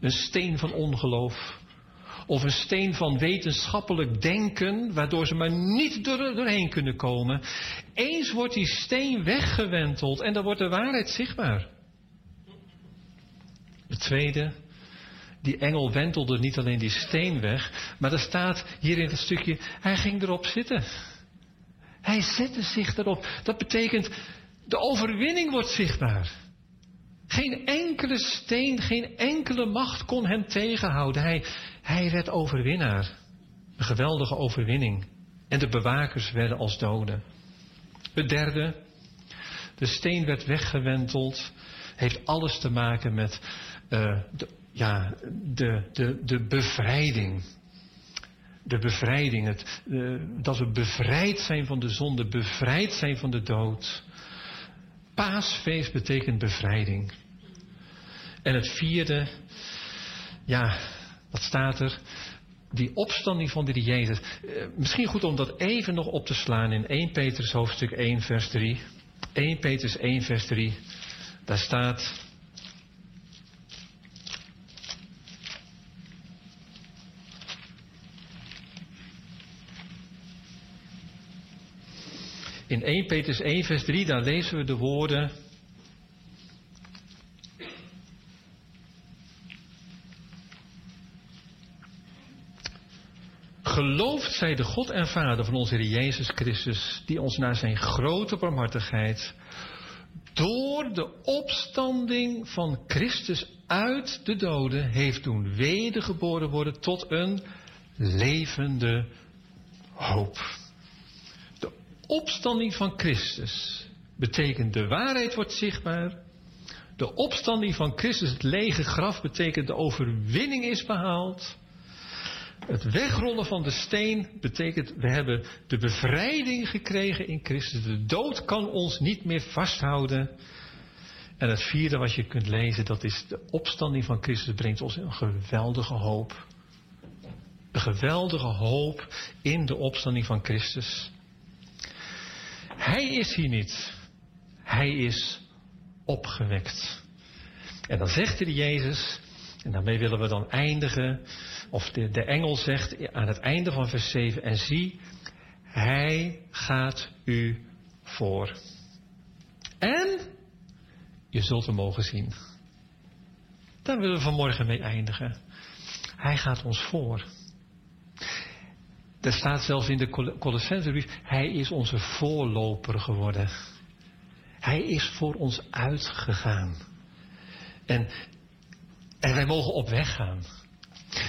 Een steen van ongeloof. Of een steen van wetenschappelijk denken, waardoor ze maar niet door, doorheen kunnen komen. Eens wordt die steen weggewenteld en dan wordt de waarheid zichtbaar. De tweede, die engel wentelde niet alleen die steen weg, maar er staat hier in het stukje, hij ging erop zitten. Hij zette zich erop. Dat betekent, de overwinning wordt zichtbaar. Geen enkele steen, geen enkele macht kon hem tegenhouden. Hij, hij werd overwinnaar. Een geweldige overwinning. En de bewakers werden als doden. Het derde, de steen werd weggewenteld. Heeft alles te maken met uh, de, ja, de, de, de bevrijding. De bevrijding. Het, uh, dat we bevrijd zijn van de zonde, bevrijd zijn van de dood. Paasfeest betekent bevrijding. En het vierde, ja, wat staat er? Die opstanding van de Jezus. Uh, misschien goed om dat even nog op te slaan in 1 Petrus hoofdstuk 1 vers 3. 1 Petrus 1 vers 3. Daar staat... In 1 Petrus 1 vers 3, daar lezen we de woorden... Geloofd zij de God en Vader van onze Heer Jezus Christus, die ons naar zijn grote barmhartigheid door de opstanding van Christus uit de doden heeft doen wedergeboren worden tot een levende hoop. De opstanding van Christus betekent de waarheid wordt zichtbaar. De opstanding van Christus, het lege graf, betekent de overwinning is behaald. Het wegrollen van de steen betekent, we hebben de bevrijding gekregen in Christus. De dood kan ons niet meer vasthouden. En het vierde wat je kunt lezen, dat is de opstanding van Christus brengt ons een geweldige hoop. Een geweldige hoop in de opstanding van Christus. Hij is hier niet. Hij is opgewekt. En dan zegt de Jezus, en daarmee willen we dan eindigen. Of de, de engel zegt aan het einde van vers 7. En zie, hij gaat u voor. En je zult hem mogen zien. Daar willen we vanmorgen mee eindigen. Hij gaat ons voor. Er staat zelfs in de Colossensebrief, hij is onze voorloper geworden. Hij is voor ons uitgegaan. En en wij mogen op weg gaan.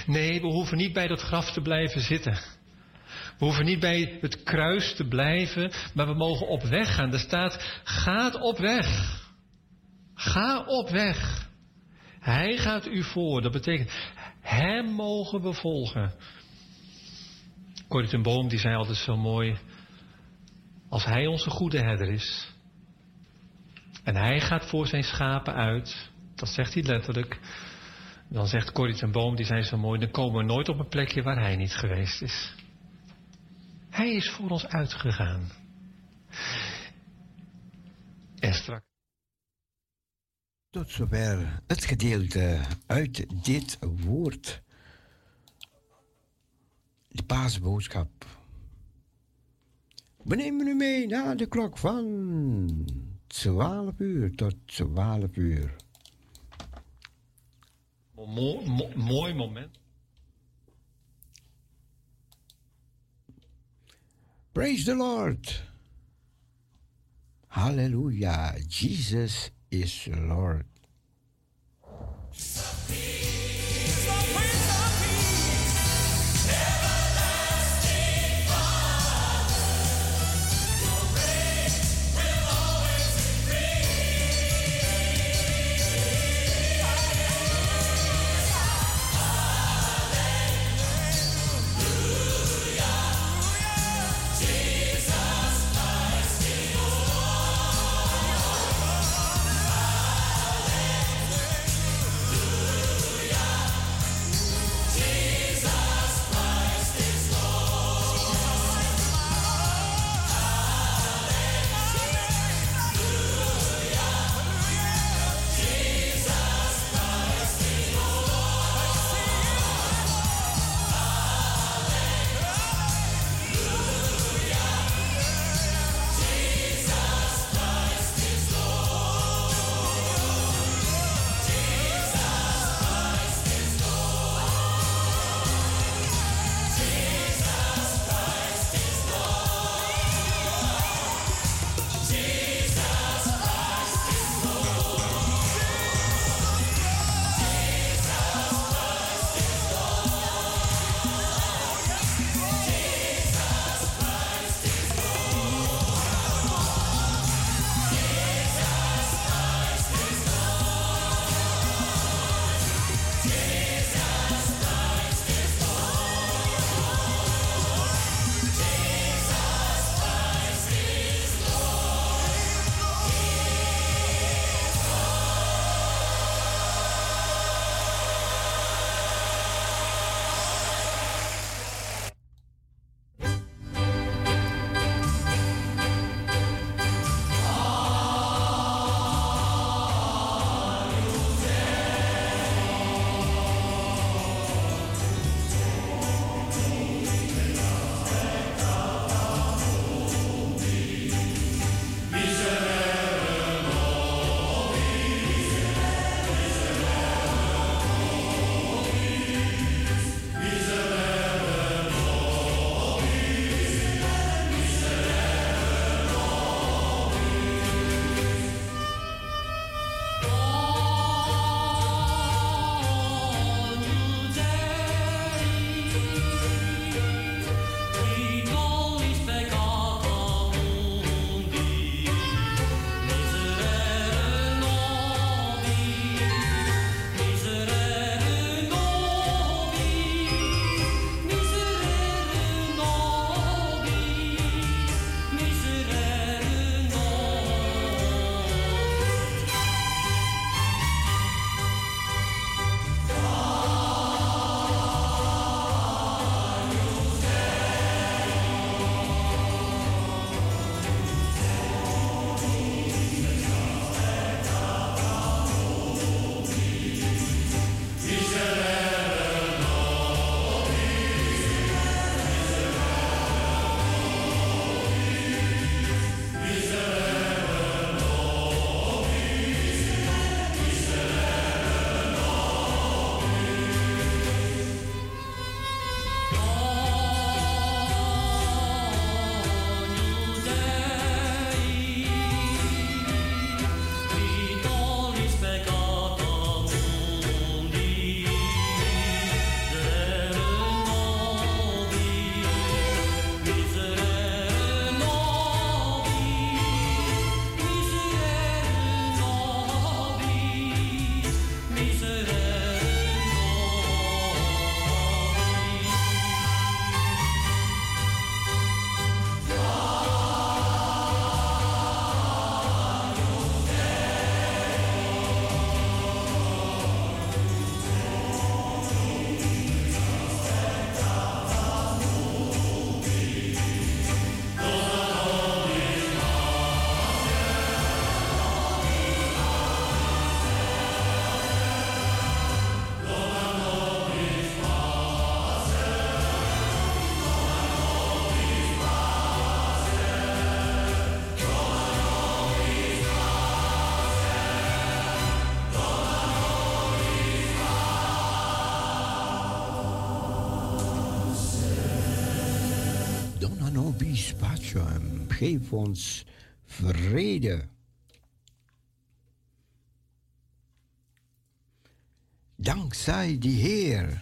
Nee, we hoeven niet bij dat graf te blijven zitten. We hoeven niet bij het kruis te blijven, maar we mogen op weg gaan. Er staat, gaat op weg. Ga op weg. Hij gaat u voor. Dat betekent, hem mogen we volgen. Corrie Boom die zei altijd zo mooi, als hij onze goede herder is, en hij gaat voor zijn schapen uit, dat zegt hij letterlijk, dan zegt Corrie ten Boom, die zijn zo mooi, dan komen we nooit op een plekje waar hij niet geweest is. Hij is voor ons uitgegaan. En straks. Tot zover het gedeelte uit dit woord. De paasboodschap. We nemen u mee naar de klok van 12 uur tot 12 uur. Mo mo mooi moment. Praise the Lord. Hallelujah. Jesus is Lord. Pacem. Geef ons vrede. Dankzij die Heer